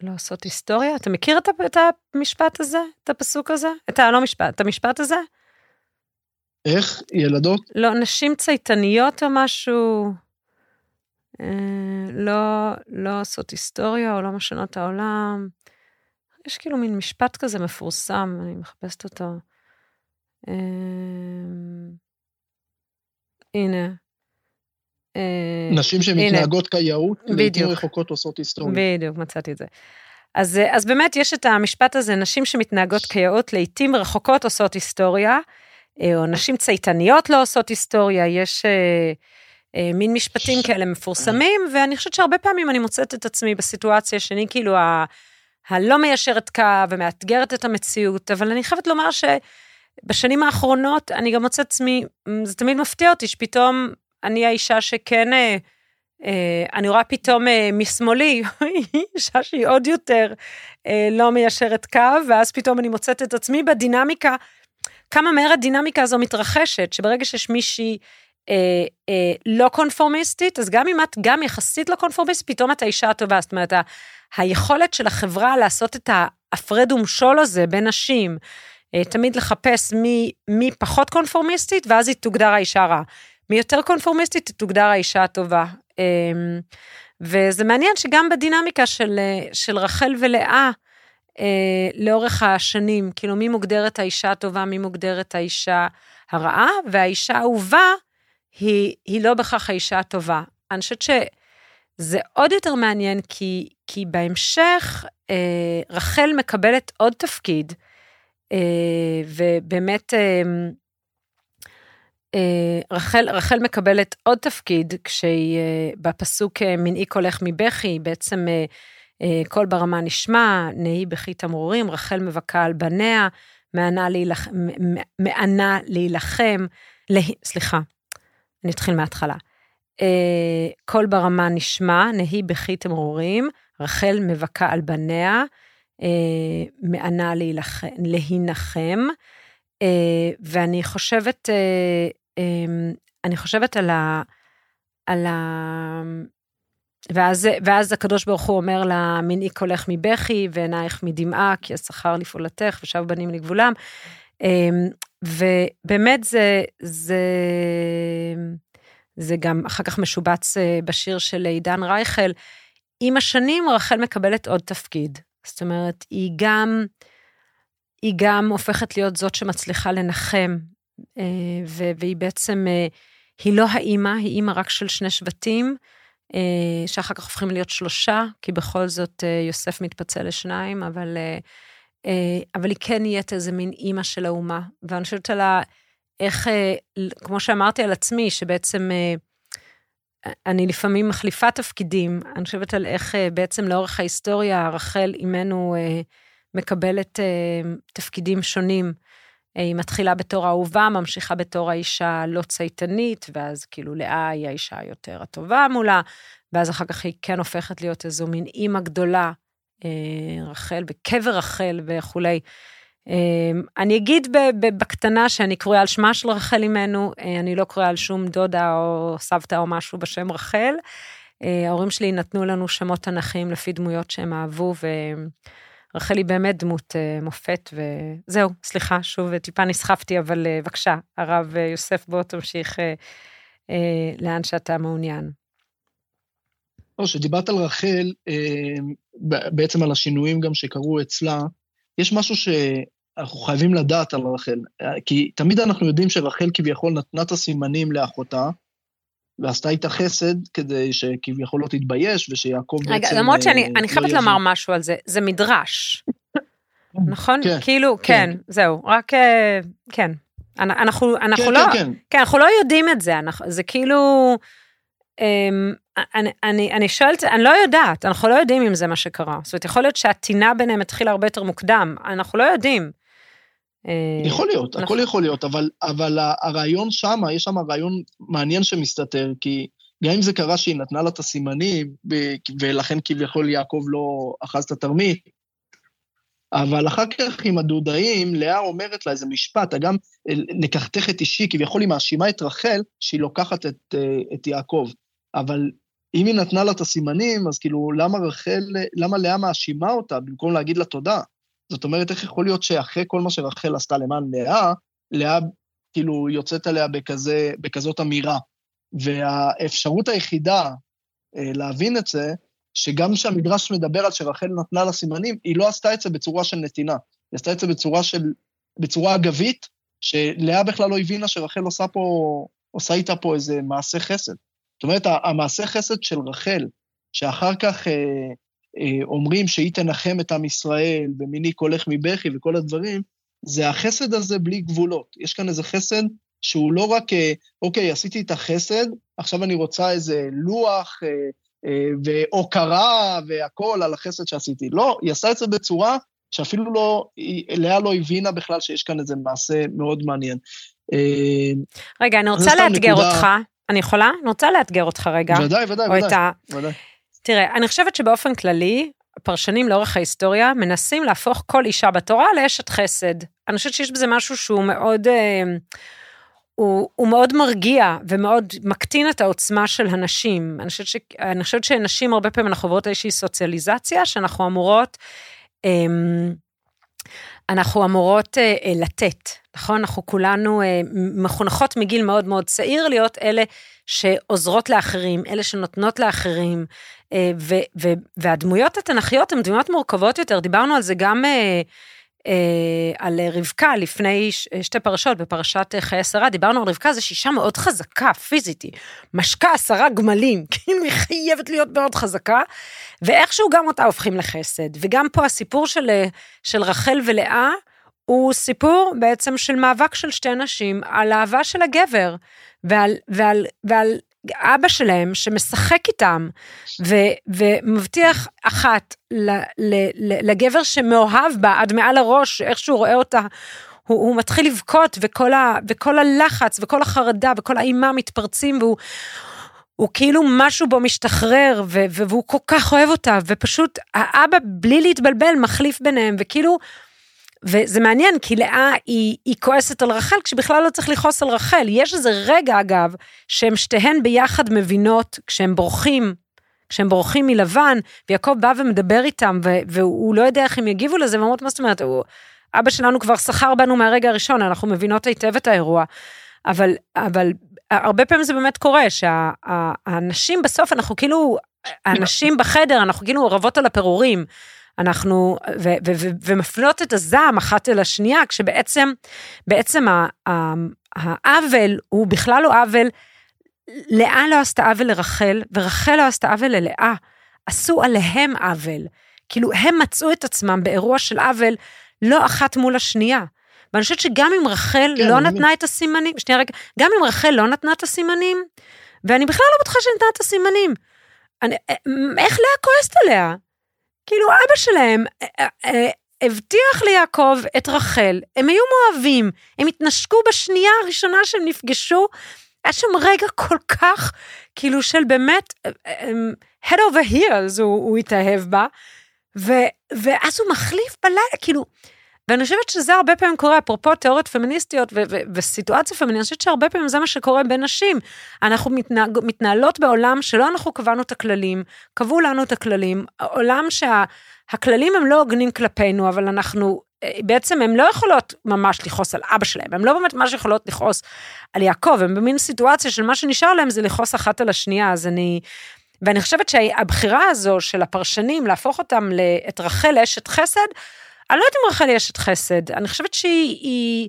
לא לעשות היסטוריה? אתה מכיר את המשפט הזה? את הפסוק הזה? את ה... לא משפט, את המשפט הזה?
איך? ילדות?
לא, נשים צייתניות או משהו? אה, לא, לא עושות היסטוריה או לא משנות את העולם. יש כאילו מין משפט כזה מפורסם, אני מחפשת אותו. אה, הנה. אה,
נשים שמתנהגות כיאות, לעיתים. רחוקות עושות היסטוריה.
בדיוק, מצאתי את זה. אז, אה, אז באמת יש את המשפט הזה, נשים שמתנהגות כיאות לעיתים רחוקות עושות היסטוריה, אה, או נשים צייתניות לא עושות היסטוריה, יש אה, אה, מין משפטים כאלה מפורסמים, ואני חושבת שהרבה פעמים אני מוצאת את עצמי בסיטואציה שאני כאילו ה, הלא מיישרת קו ומאתגרת את המציאות, אבל אני חייבת לומר שבשנים האחרונות אני גם מוצאת עצמי, זה תמיד מפתיע אותי שפתאום אני האישה שכן... אה, אה, אני רואה פתאום אה, משמאלי, אישה שהיא עוד יותר אה, לא מיישרת קו, ואז פתאום אני מוצאת את עצמי בדינמיקה, כמה מהר הדינמיקה הזו מתרחשת, שברגע שיש מישהי אה, אה, לא קונפורמיסטית, אז גם אם את גם יחסית לא קונפורמיסטית, פתאום את האישה הטובה. זאת אומרת, היכולת של החברה לעשות את ההפרד ומשול הזה בין נשים, תמיד לחפש מי, מי פחות קונפורמיסטית, ואז היא תוגדר האישה הרעה. מי יותר קונפורמיסטית, תוגדר האישה הטובה. אמ, וזה מעניין שגם בדינמיקה של, אה, של רחל ולאה, אה, לאורך השנים, כאילו מי מוגדרת האישה הטובה, מי מוגדרת האישה הרעה, והאישה האהובה היא, היא לא בהכרח האישה הטובה. אני חושבת שזה עוד יותר מעניין, כי, כי בהמשך אה, רחל מקבלת עוד תפקיד, אה, ובאמת, אה, אה, רחל, רחל מקבלת עוד תפקיד כשהיא אה, בפסוק אה, מנעי קולך מבכי, בעצם אה, אה, קול ברמה נשמע, נהי בכי תמרורים, רחל מבכה על בניה, מענה, להילח, מ- מ- מענה להילחם, לה, סליחה, אני אתחיל מההתחלה. אה, קול ברמה נשמע, נהי בכי תמרורים, רחל מבכה על בניה, אה, מענה להילח, להינחם, אה, ואני חושבת, אה, אה, אני חושבת על ה... על ה... ואז, ואז הקדוש ברוך הוא אומר לה, מנעי קולך מבכי ועינייך מדמעה, כי השכר לפעולתך ושב בנים לגבולם. אמ, ובאמת זה, זה, זה גם אחר כך משובץ אה, בשיר של עידן רייכל. עם השנים רחל מקבלת עוד תפקיד. זאת אומרת, היא גם, היא גם הופכת להיות זאת שמצליחה לנחם, אה, והיא בעצם, אה, היא לא האימא, היא אימא רק של שני שבטים, אה, שאחר כך הופכים להיות שלושה, כי בכל זאת יוסף מתפצל לשניים, אבל, אבל היא כן נהיית איזה מין אימא של האומה. ואני חושבת על ה... איך, כמו שאמרתי על עצמי, שבעצם אני לפעמים מחליפה תפקידים, אני חושבת על איך אה, בעצם לאורך ההיסטוריה רחל אימנו אה, מקבלת אה, תפקידים שונים. היא מתחילה בתור האהובה, ממשיכה בתור האישה הלא צייתנית, ואז כאילו לאה היא האישה היותר הטובה מולה, ואז אחר כך היא כן הופכת להיות איזו מין אימא גדולה, רחל, בקבר רחל וכולי. אה, אני אגיד בקטנה שאני קרויה על שמה של רחל אימנו, אה, אני לא קרויה על שום דודה או סבתא או משהו בשם רחל. אה, ההורים שלי נתנו לנו שמות תנכיים לפי דמויות שהם אהבו, ו... רחל היא באמת דמות אה, מופת, וזהו, סליחה, שוב טיפה נסחפתי, אבל בבקשה, הרב יוסף, בוא תמשיך לאן שאתה מעוניין.
לא, כשדיברת על רחל, בעצם על השינויים גם שקרו אצלה, יש משהו שאנחנו חייבים לדעת על רחל, כי תמיד אנחנו יודעים שרחל כביכול נתנה את הסימנים לאחותה, ועשתה איתה חסד כדי שכביכול לא תתבייש, ושיעקב בעצם...
רגע, למרות
אה,
שאני אני
לא
חייבת. לומר משהו על זה, זה מדרש, נכון?
כן,
כאילו,
כן.
כן, זהו, רק, אה, כן. אנ- אנחנו אנחנו
כן,
לא...
כן, כן.
כן, אנחנו לא יודעים את זה, אנחנו, זה כאילו... אמ, אני, אני, אני שואלת, אני לא יודעת, אנחנו לא יודעים אם זה מה שקרה. זאת אומרת, יכול להיות שהטינה ביניהם התחילה הרבה יותר מוקדם, אנחנו לא יודעים. אה,
יכול להיות, הכל
נכון.
יכול להיות, אבל, אבל הרעיון שם, יש שם רעיון מעניין שמסתתר, כי גם אם זה קרה שהיא נתנה לה את הסימנים, ולכן כביכול יעקב לא אחז את התרמית, אבל אחר כך עם הדודאים, לאה אומרת לה איזה משפט, גם לקחתך את אישי, כביכול היא מאשימה את רחל שהיא לוקחת את, את יעקב. אבל אם היא נתנה לה את הסימנים, אז כאילו, למה רחל, למה לאה מאשימה אותה במקום להגיד לה תודה? זאת אומרת, איך יכול להיות שאחרי כל מה שרחל עשתה למען לאה, לאה כאילו יוצאת עליה בכזה, בכזאת אמירה. והאפשרות היחידה אה, להבין את זה, שגם כשהמדרש מדבר על שרחל נתנה לה סימנים, היא לא עשתה את זה בצורה של נתינה. היא עשתה את זה בצורה של, בצורה אגבית, שלאה בכלל לא הבינה שרחל עושה פה, עושה איתה פה איזה מעשה חסד. זאת אומרת, המעשה חסד של רחל, שאחר כך אה, אה, אומרים שהיא תנחם את עם ישראל, ומיני קולך מבכי וכל הדברים, זה החסד הזה בלי גבולות. יש כאן איזה חסד שהוא לא רק, אה, אוקיי, עשיתי את החסד, עכשיו אני רוצה איזה לוח אה, אה, והוקרה והכול על החסד שעשיתי. לא, היא עשה את זה בצורה שאפילו לא, לאה לא הבינה בכלל שיש כאן איזה מעשה מאוד מעניין.
רגע, אני רוצה לאתגר נקודה... אותך. אני יכולה? אני רוצה לאתגר אותך רגע.
ודאי, ודאי, ודאי. ה... ודאי.
תראה, אני חושבת שבאופן כללי, הפרשנים לאורך ההיסטוריה מנסים להפוך כל אישה בתורה לאשת חסד. אני חושבת שיש בזה משהו שהוא מאוד, אה, הוא, הוא מאוד מרגיע ומאוד מקטין את העוצמה של הנשים. אני חושבת, ש, אני חושבת שנשים הרבה פעמים אנחנו עוברות איזושהי סוציאליזציה שאנחנו אמורות, אה, אנחנו אמורות אה, אה, לתת, נכון? אנחנו כולנו אה, מחונכות מגיל מאוד מאוד צעיר להיות אלה שעוזרות לאחרים, אלה שנותנות לאחרים, אה, ו, ו, והדמויות התנ"כיות הן דמויות מורכבות יותר, דיברנו על זה גם אה, על רבקה לפני שתי פרשות, בפרשת חיי שרה, דיברנו על רבקה, זו אישה מאוד חזקה, פיזית, היא. משקה עשרה גמלים, כאילו היא חייבת להיות מאוד חזקה, ואיכשהו גם אותה הופכים לחסד. וגם פה הסיפור של, של רחל ולאה, הוא סיפור בעצם של מאבק של שתי נשים על אהבה של הגבר, ועל, ועל, ועל אבא שלהם שמשחק איתם ו, ומבטיח אחת ל, ל, ל, לגבר שמאוהב בה עד מעל הראש, איך שהוא רואה אותה, הוא, הוא מתחיל לבכות וכל, וכל הלחץ וכל החרדה וכל האימה מתפרצים והוא... הוא כאילו משהו בו משתחרר ו, והוא כל כך אוהב אותה ופשוט האבא בלי להתבלבל מחליף ביניהם וכאילו וזה מעניין, כי לאה היא, היא כועסת על רחל, כשבכלל לא צריך לכעוס על רחל. יש איזה רגע, אגב, שהם שתיהן ביחד מבינות, כשהם בורחים, כשהם בורחים מלבן, ויעקב בא ומדבר איתם, והוא לא יודע איך הם יגיבו לזה, ואומרות, מה זאת אומרת, הוא, אבא שלנו כבר שכר בנו מהרגע הראשון, אנחנו מבינות היטב את האירוע. אבל, אבל הרבה פעמים זה באמת קורה, שהאנשים בסוף, אנחנו כאילו, האנשים בחדר, אנחנו כאילו רבות על הפירורים. אנחנו, ו, ו, ו, ומפנות את הזעם אחת אל השנייה, כשבעצם, בעצם העוול הוא בכלל לא עוול, לאה לא עשתה עוול לרחל, ורחל לא עשתה עוול ללאה. עשו עליהם עוול. כאילו, הם מצאו את עצמם באירוע של עוול לא אחת מול השנייה. ואני חושבת שגם אם רחל כן, לא אני... נתנה את הסימנים, שנייה רגע, גם אם רחל לא נתנה את הסימנים, ואני בכלל לא בטוחה שנתנה את הסימנים, אני, אה, איך לאה כועסת עליה? כאילו אבא שלהם אה, אה, אה, הבטיח ליעקב את רחל, הם היו מאוהבים, הם התנשקו בשנייה הראשונה שהם נפגשו, היה שם רגע כל כך, כאילו של באמת, head over heels הוא, הוא התאהב בה, ו, ואז הוא מחליף בלילה, כאילו, ואני חושבת שזה הרבה פעמים קורה, אפרופו תיאוריות פמיניסטיות ו- ו- וסיטואציה פמיניסטית, אני חושבת שהרבה פעמים זה מה שקורה בין נשים. אנחנו מתנהג, מתנהלות בעולם שלא אנחנו קבענו את הכללים, קבעו לנו את הכללים, עולם שהכללים שה- הם לא הוגנים כלפינו, אבל אנחנו, אה, בעצם הן לא יכולות ממש לכעוס על אבא שלהם, הן לא באמת ממש יכולות לכעוס על יעקב, הן במין סיטואציה של מה שנשאר להם זה לכעוס אחת על השנייה, אז אני... ואני חושבת שהבחירה הזו של הפרשנים להפוך אותם את רחל לאשת חסד, אני לא יודעת אם רחל היא אשת חסד, אני חושבת שהיא היא,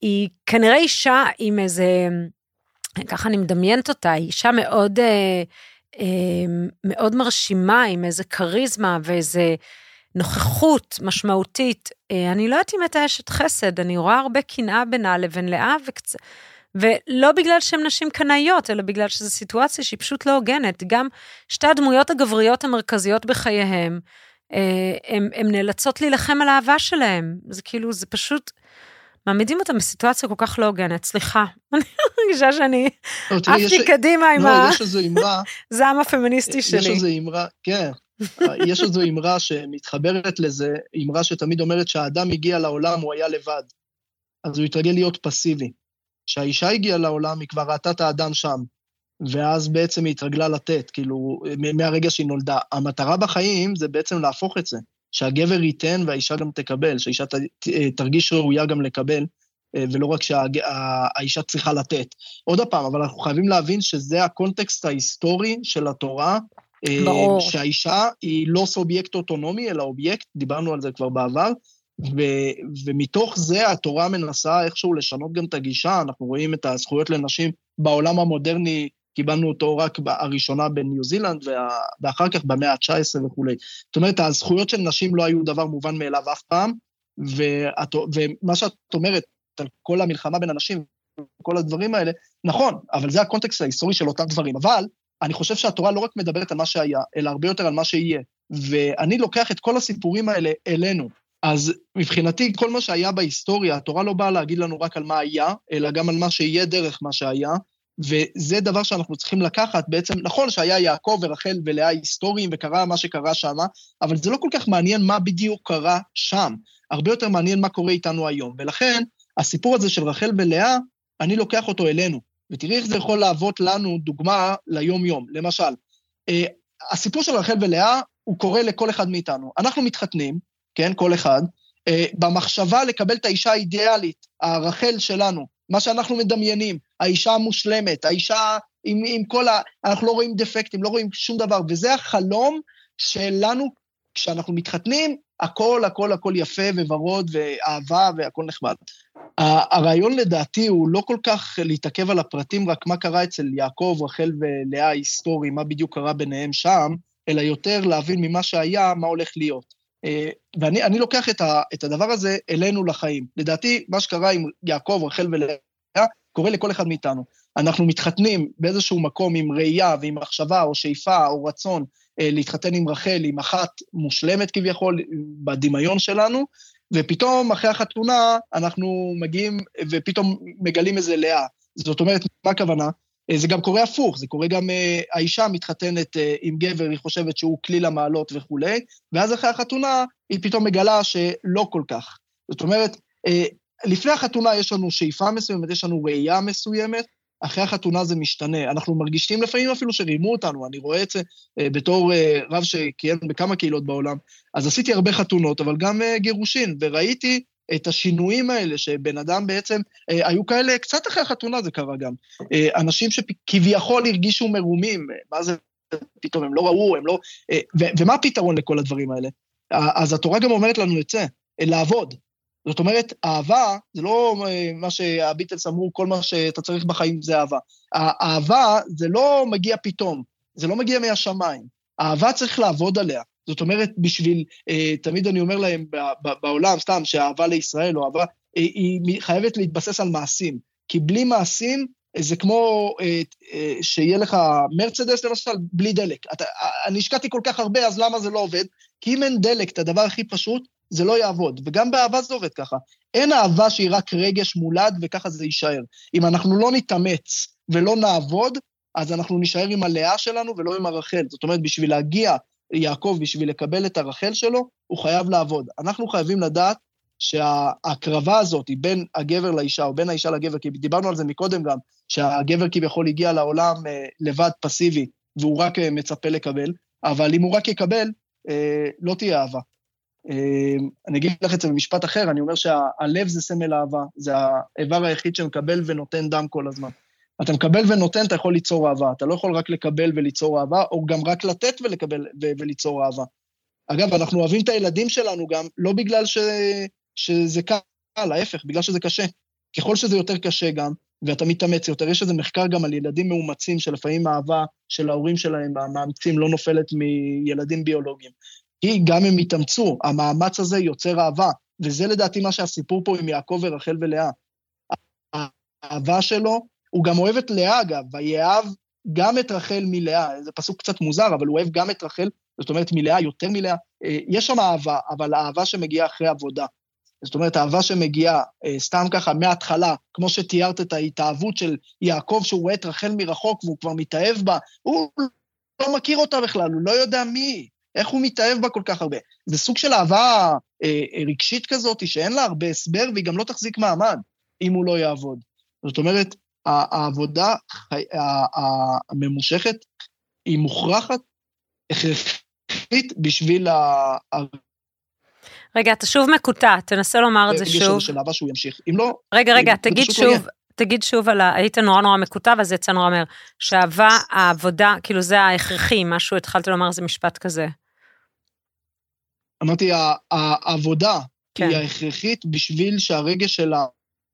היא כנראה אישה עם איזה, ככה אני מדמיינת אותה, היא אישה מאוד, אה, אה, מאוד מרשימה, עם איזה כריזמה ואיזה נוכחות משמעותית. אה, אני לא יודעת אם הייתה אשת חסד, אני רואה הרבה קנאה בינה לבין לאה, וקצ... ולא בגלל שהן נשים קנאיות, אלא בגלל שזו סיטואציה שהיא פשוט לא הוגנת. גם שתי הדמויות הגבריות המרכזיות בחייהם, הן אה, נאלצות להילחם על האהבה שלהם. זה כאילו, זה פשוט, מעמידים אותם בסיטואציה כל כך לא הוגנת. סליחה, אני מרגישה שאני לא, עפתי קדימה עם
לא, ה... אמרה...
זעם הפמיניסטי שלי.
יש איזו אמרה, כן, יש איזו אמרה שמתחברת לזה, אמרה שתמיד אומרת שהאדם הגיע לעולם, הוא היה לבד. אז הוא התרגל להיות פסיבי. כשהאישה הגיעה לעולם, היא כבר ראתה את האדם שם, ואז בעצם היא התרגלה לתת, כאילו, מהרגע שהיא נולדה. המטרה בחיים זה בעצם להפוך את זה, שהגבר ייתן והאישה גם תקבל, שהאישה תרגיש ראויה גם לקבל, אה, ולא רק שהאישה צריכה לתת. עוד פעם, אבל אנחנו חייבים להבין שזה הקונטקסט ההיסטורי של התורה.
אה, ברור.
שהאישה היא לא סובייקט אוטונומי, אלא אובייקט, דיברנו על זה כבר בעבר, ו- ומתוך זה התורה מנסה איכשהו לשנות גם את הגישה, אנחנו רואים את הזכויות לנשים בעולם המודרני, קיבלנו אותו רק הראשונה בניו זילנד, וה- ואחר כך במאה ה-19 וכולי. זאת אומרת, הזכויות של נשים לא היו דבר מובן מאליו אף פעם, ואת, ומה שאת אומרת על כל המלחמה בין אנשים, כל הדברים האלה, נכון, אבל זה הקונטקסט ההיסטורי של אותם דברים. אבל אני חושב שהתורה לא רק מדברת על מה שהיה, אלא הרבה יותר על מה שיהיה. ואני לוקח את כל הסיפורים האלה אלינו. אז מבחינתי, כל מה שהיה בהיסטוריה, התורה לא באה להגיד לנו רק על מה היה, אלא גם על מה שיהיה דרך מה שהיה, וזה דבר שאנחנו צריכים לקחת בעצם, נכון שהיה יעקב ורחל ולאה היסטוריים וקרה מה שקרה שם, אבל זה לא כל כך מעניין מה בדיוק קרה שם, הרבה יותר מעניין מה קורה איתנו היום. ולכן, הסיפור הזה של רחל ולאה, אני לוקח אותו אלינו, ותראי איך זה יכול להוות לנו דוגמה ליום-יום. למשל, אה, הסיפור של רחל ולאה, הוא קורה לכל אחד מאיתנו. אנחנו מתחתנים, כן, כל אחד, אה, במחשבה לקבל את האישה האידיאלית, הרחל שלנו, מה שאנחנו מדמיינים, האישה המושלמת, האישה עם, עם כל ה... אנחנו לא רואים דפקטים, לא רואים שום דבר, וזה החלום שלנו כשאנחנו מתחתנים, הכל, הכל, הכל יפה וורוד ואהבה והכל נחמד. הרעיון לדעתי הוא לא כל כך להתעכב על הפרטים, רק מה קרה אצל יעקב, רחל ולאה ההיסטורי, מה בדיוק קרה ביניהם שם, אלא יותר להבין ממה שהיה, מה הולך להיות. אה, ואני לוקח את, ה, את הדבר הזה אלינו לחיים. לדעתי, מה שקרה עם יעקב, רחל ולאה, קורה לכל אחד מאיתנו. אנחנו מתחתנים באיזשהו מקום עם ראייה ועם מחשבה או שאיפה או רצון אה, להתחתן עם רחל, עם אחת מושלמת כביכול, בדמיון שלנו, ופתאום אחרי החתונה אנחנו מגיעים ופתאום מגלים איזה לאה. זאת אומרת, מה הכוונה? אה, זה גם קורה הפוך, זה קורה גם, אה, האישה מתחתנת עם גבר, היא חושבת שהוא כלי למעלות וכולי, ואז אחרי החתונה היא פתאום מגלה שלא כל כך. זאת אומרת, לפני החתונה יש לנו שאיפה מסוימת, יש לנו ראייה מסוימת, אחרי החתונה זה משתנה. אנחנו מרגישים לפעמים אפילו שרימו אותנו, אני רואה את זה אה, בתור אה, רב שכיהן בכמה קהילות בעולם. אז עשיתי הרבה חתונות, אבל גם אה, גירושין, וראיתי את השינויים האלה, שבן אדם בעצם, אה, היו כאלה, קצת אחרי החתונה זה קרה גם. אה, אנשים שכביכול הרגישו מרומים, אה, מה זה פתאום, הם לא ראו, הם לא... אה, ו- ומה הפתרון לכל הדברים האלה? אז התורה גם אומרת לנו את זה, אה, לעבוד. זאת אומרת, אהבה זה לא אה, מה שהביטלס אמרו, כל מה שאתה צריך בחיים זה אהבה. האהבה זה לא מגיע פתאום, זה לא מגיע מהשמיים. אהבה צריך לעבוד עליה. זאת אומרת, בשביל, אה, תמיד אני אומר להם בעולם, סתם, שאהבה לישראל או אהבה, אה, היא חייבת להתבסס על מעשים. כי בלי מעשים, זה כמו שיהיה לך מרצדס למשל, בלי דלק. אתה, אני השקעתי כל כך הרבה, אז למה זה לא עובד? כי אם אין דלק, את הדבר הכי פשוט, זה לא יעבוד. וגם באהבה זה עובד ככה. אין אהבה שהיא רק רגש מולד וככה זה יישאר. אם אנחנו לא נתאמץ ולא נעבוד, אז אנחנו נישאר עם הלאה שלנו ולא עם הרחל. זאת אומרת, בשביל להגיע יעקב, בשביל לקבל את הרחל שלו, הוא חייב לעבוד. אנחנו חייבים לדעת שההקרבה הזאת היא בין הגבר לאישה, או בין האישה לגבר, כי דיברנו על זה מקודם גם, שהגבר כביכול הגיע לעולם אה, לבד פסיבי, והוא רק אה, מצפה לקבל, אבל אם הוא רק יקבל, אה, לא תהיה אהבה. אני אגיד לך את זה במשפט אחר, אני אומר שהלב זה סמל אהבה, זה האיבר היחיד שמקבל ונותן דם כל הזמן. אתה מקבל ונותן, אתה יכול ליצור אהבה. אתה לא יכול רק לקבל וליצור אהבה, או גם רק לתת ולקבל ו- וליצור אהבה. אגב, אנחנו אוהבים את הילדים שלנו גם, לא בגלל ש... שזה קל, ההפך, בגלל שזה קשה. ככל שזה יותר קשה גם, ואתה מתאמץ יותר, יש איזה מחקר גם על ילדים מאומצים, שלפעמים האהבה של ההורים שלהם, המאמצים, לא נופלת מילדים ביולוגיים. כי גם הם התאמצו, המאמץ הזה יוצר אהבה, וזה לדעתי מה שהסיפור פה עם יעקב ורחל ולאה. האהבה שלו, הוא גם אוהב את לאה אגב, ויאהב גם את רחל מלאה, זה פסוק קצת מוזר, אבל הוא אוהב גם את רחל, זאת אומרת מלאה, יותר מלאה. אה, יש שם אהבה, אבל האהבה שמגיעה אחרי עבודה. זאת אומרת, אהבה שמגיעה אה, סתם ככה מההתחלה, כמו שתיארת את ההתאהבות של יעקב, שהוא רואה את רחל מרחוק והוא כבר מתאהב בה, הוא לא מכיר אותה בכלל, הוא לא יודע מי. איך הוא מתאהב בה כל כך הרבה? זה סוג של אהבה אה, רגשית כזאת, שאין לה הרבה הסבר, והיא גם לא תחזיק מעמד אם הוא לא יעבוד. זאת אומרת, העבודה הממושכת היא מוכרחת, הכרחית בשביל ה...
רגע, אתה שוב מקוטע, תנסה לומר את זה שוב.
של אהבה שהוא ימשיך. אם לא...
רגע, רגע, תגיד לא שוב, תגיד שוב על ה... היית נורא נורא מקוטע, ואז יצא נורא מהר. שאהבה, העבודה, כאילו זה ההכרחי, משהו התחלת לומר, זה משפט כזה.
אמרתי, העבודה כן. היא ההכרחית בשביל שהרגש של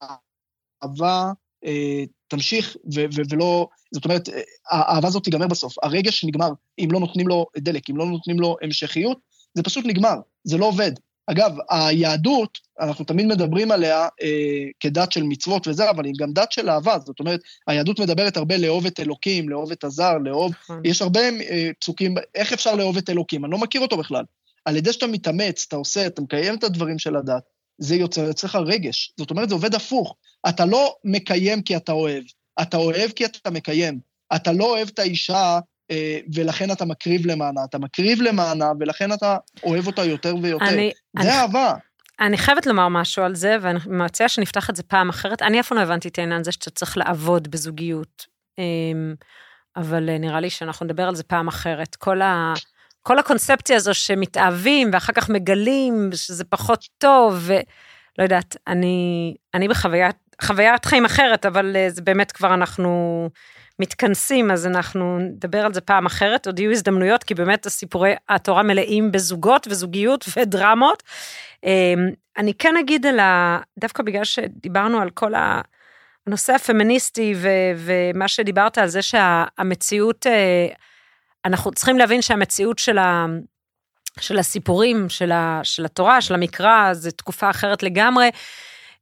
האהבה אה, תמשיך ו- ו- ולא, זאת אומרת, אה, האהבה הזאת תיגמר בסוף. הרגש נגמר אם לא נותנים לו דלק, אם לא נותנים לו המשכיות, זה פשוט נגמר, זה לא עובד. אגב, היהדות, אנחנו תמיד מדברים עליה אה, כדת של מצוות וזה, אבל היא גם דת של אהבה. זאת אומרת, היהדות מדברת הרבה לאהוב את אלוקים, לאהוב את הזר, לאהוב... נכון. יש הרבה אה, פסוקים, איך אפשר לאהוב את אלוקים? אני לא מכיר אותו בכלל. על ידי שאתה מתאמץ, אתה עושה, אתה מקיים את הדברים של הדת, זה יוצר אצלך רגש. זאת אומרת, זה עובד הפוך. אתה לא מקיים כי אתה אוהב, אתה אוהב כי אתה מקיים. אתה לא אוהב את האישה אה, ולכן אתה מקריב למענה, אתה מקריב למענה ולכן אתה אוהב אותה יותר ויותר. אני, זה אני, אהבה.
אני חייבת לומר משהו על זה, ואני מציעה שנפתח את זה פעם אחרת. אני אף פעם לא הבנתי את העניין הזה שאתה צריך לעבוד בזוגיות, אמ, אבל אה, נראה לי שאנחנו נדבר על זה פעם אחרת. כל ה... כל הקונספציה הזו שמתאהבים ואחר כך מגלים שזה פחות טוב, ולא יודעת, אני, אני בחוויית חוויית חיים אחרת, אבל אה, זה באמת כבר אנחנו מתכנסים, אז אנחנו נדבר על זה פעם אחרת, עוד יהיו הזדמנויות, כי באמת הסיפורי התורה מלאים בזוגות וזוגיות ודרמות. אמ, אני כן אגיד על ה... דווקא בגלל שדיברנו על כל הנושא הפמיניסטי ו, ומה שדיברת על זה שהמציאות, אה, אנחנו צריכים להבין שהמציאות של ה... של הסיפורים, של, ה, של התורה, של המקרא, זה תקופה אחרת לגמרי.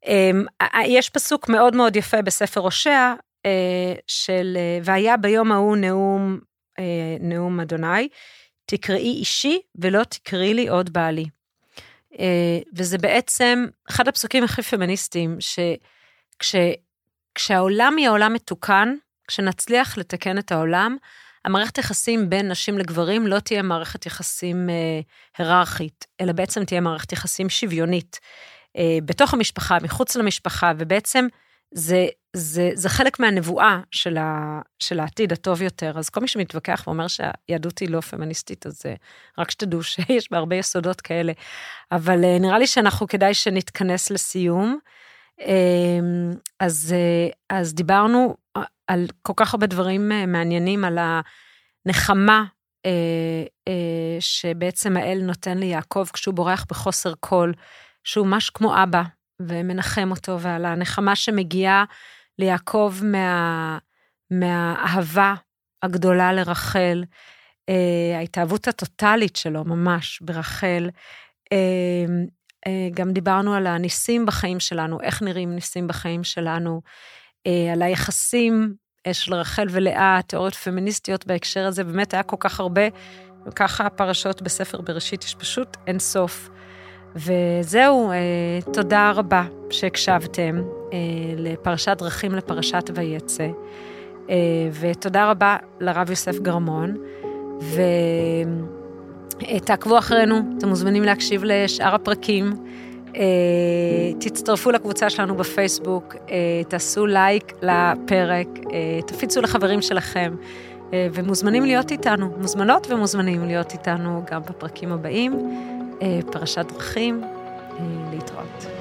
אמ, יש פסוק מאוד מאוד יפה בספר הושע, אה, של אה, והיה ביום ההוא נאום, אה, נאום אדוני, תקראי אישי ולא תקראי לי עוד בעלי. וזה בעצם אחד הפסוקים הכי פמיניסטיים, שכשהעולם יהיה עולם מתוקן, כשנצליח לתקן את העולם, המערכת יחסים בין נשים לגברים לא תהיה מערכת יחסים אה, היררכית, אלא בעצם תהיה מערכת יחסים שוויונית. אה, בתוך המשפחה, מחוץ למשפחה, ובעצם זה, זה, זה חלק מהנבואה של, ה, של העתיד הטוב יותר. אז כל מי שמתווכח ואומר שהיהדות היא לא פמיניסטית, אז אה, רק שתדעו שיש בה הרבה יסודות כאלה. אבל אה, נראה לי שאנחנו כדאי שנתכנס לסיום. אמ, אז, אז דיברנו על כל כך הרבה דברים מעניינים, על הנחמה שבעצם האל נותן ליעקב כשהוא בורח בחוסר קול. שהוא ממש כמו אבא, ומנחם אותו, ועל הנחמה שמגיעה ליעקב מה, מהאהבה הגדולה לרחל, אה, ההתאהבות הטוטלית שלו ממש ברחל. אה, אה, גם דיברנו על הניסים בחיים שלנו, איך נראים ניסים בחיים שלנו, אה, על היחסים אה, של רחל ולאה, תיאוריות פמיניסטיות בהקשר הזה, באמת היה כל כך הרבה, וככה הפרשות בספר בראשית, יש פשוט אין סוף. וזהו, אה, תודה רבה שהקשבתם אה, לפרשת דרכים לפרשת ויצא, אה, ותודה רבה לרב יוסף גרמון, ותעקבו אחרינו, אתם מוזמנים להקשיב לשאר הפרקים. תצטרפו לקבוצה שלנו בפייסבוק, תעשו לייק לפרק, תפיצו לחברים שלכם, ומוזמנים להיות איתנו, מוזמנות ומוזמנים להיות איתנו גם בפרקים הבאים. אה, פרשת דרכים, אה, להתראות.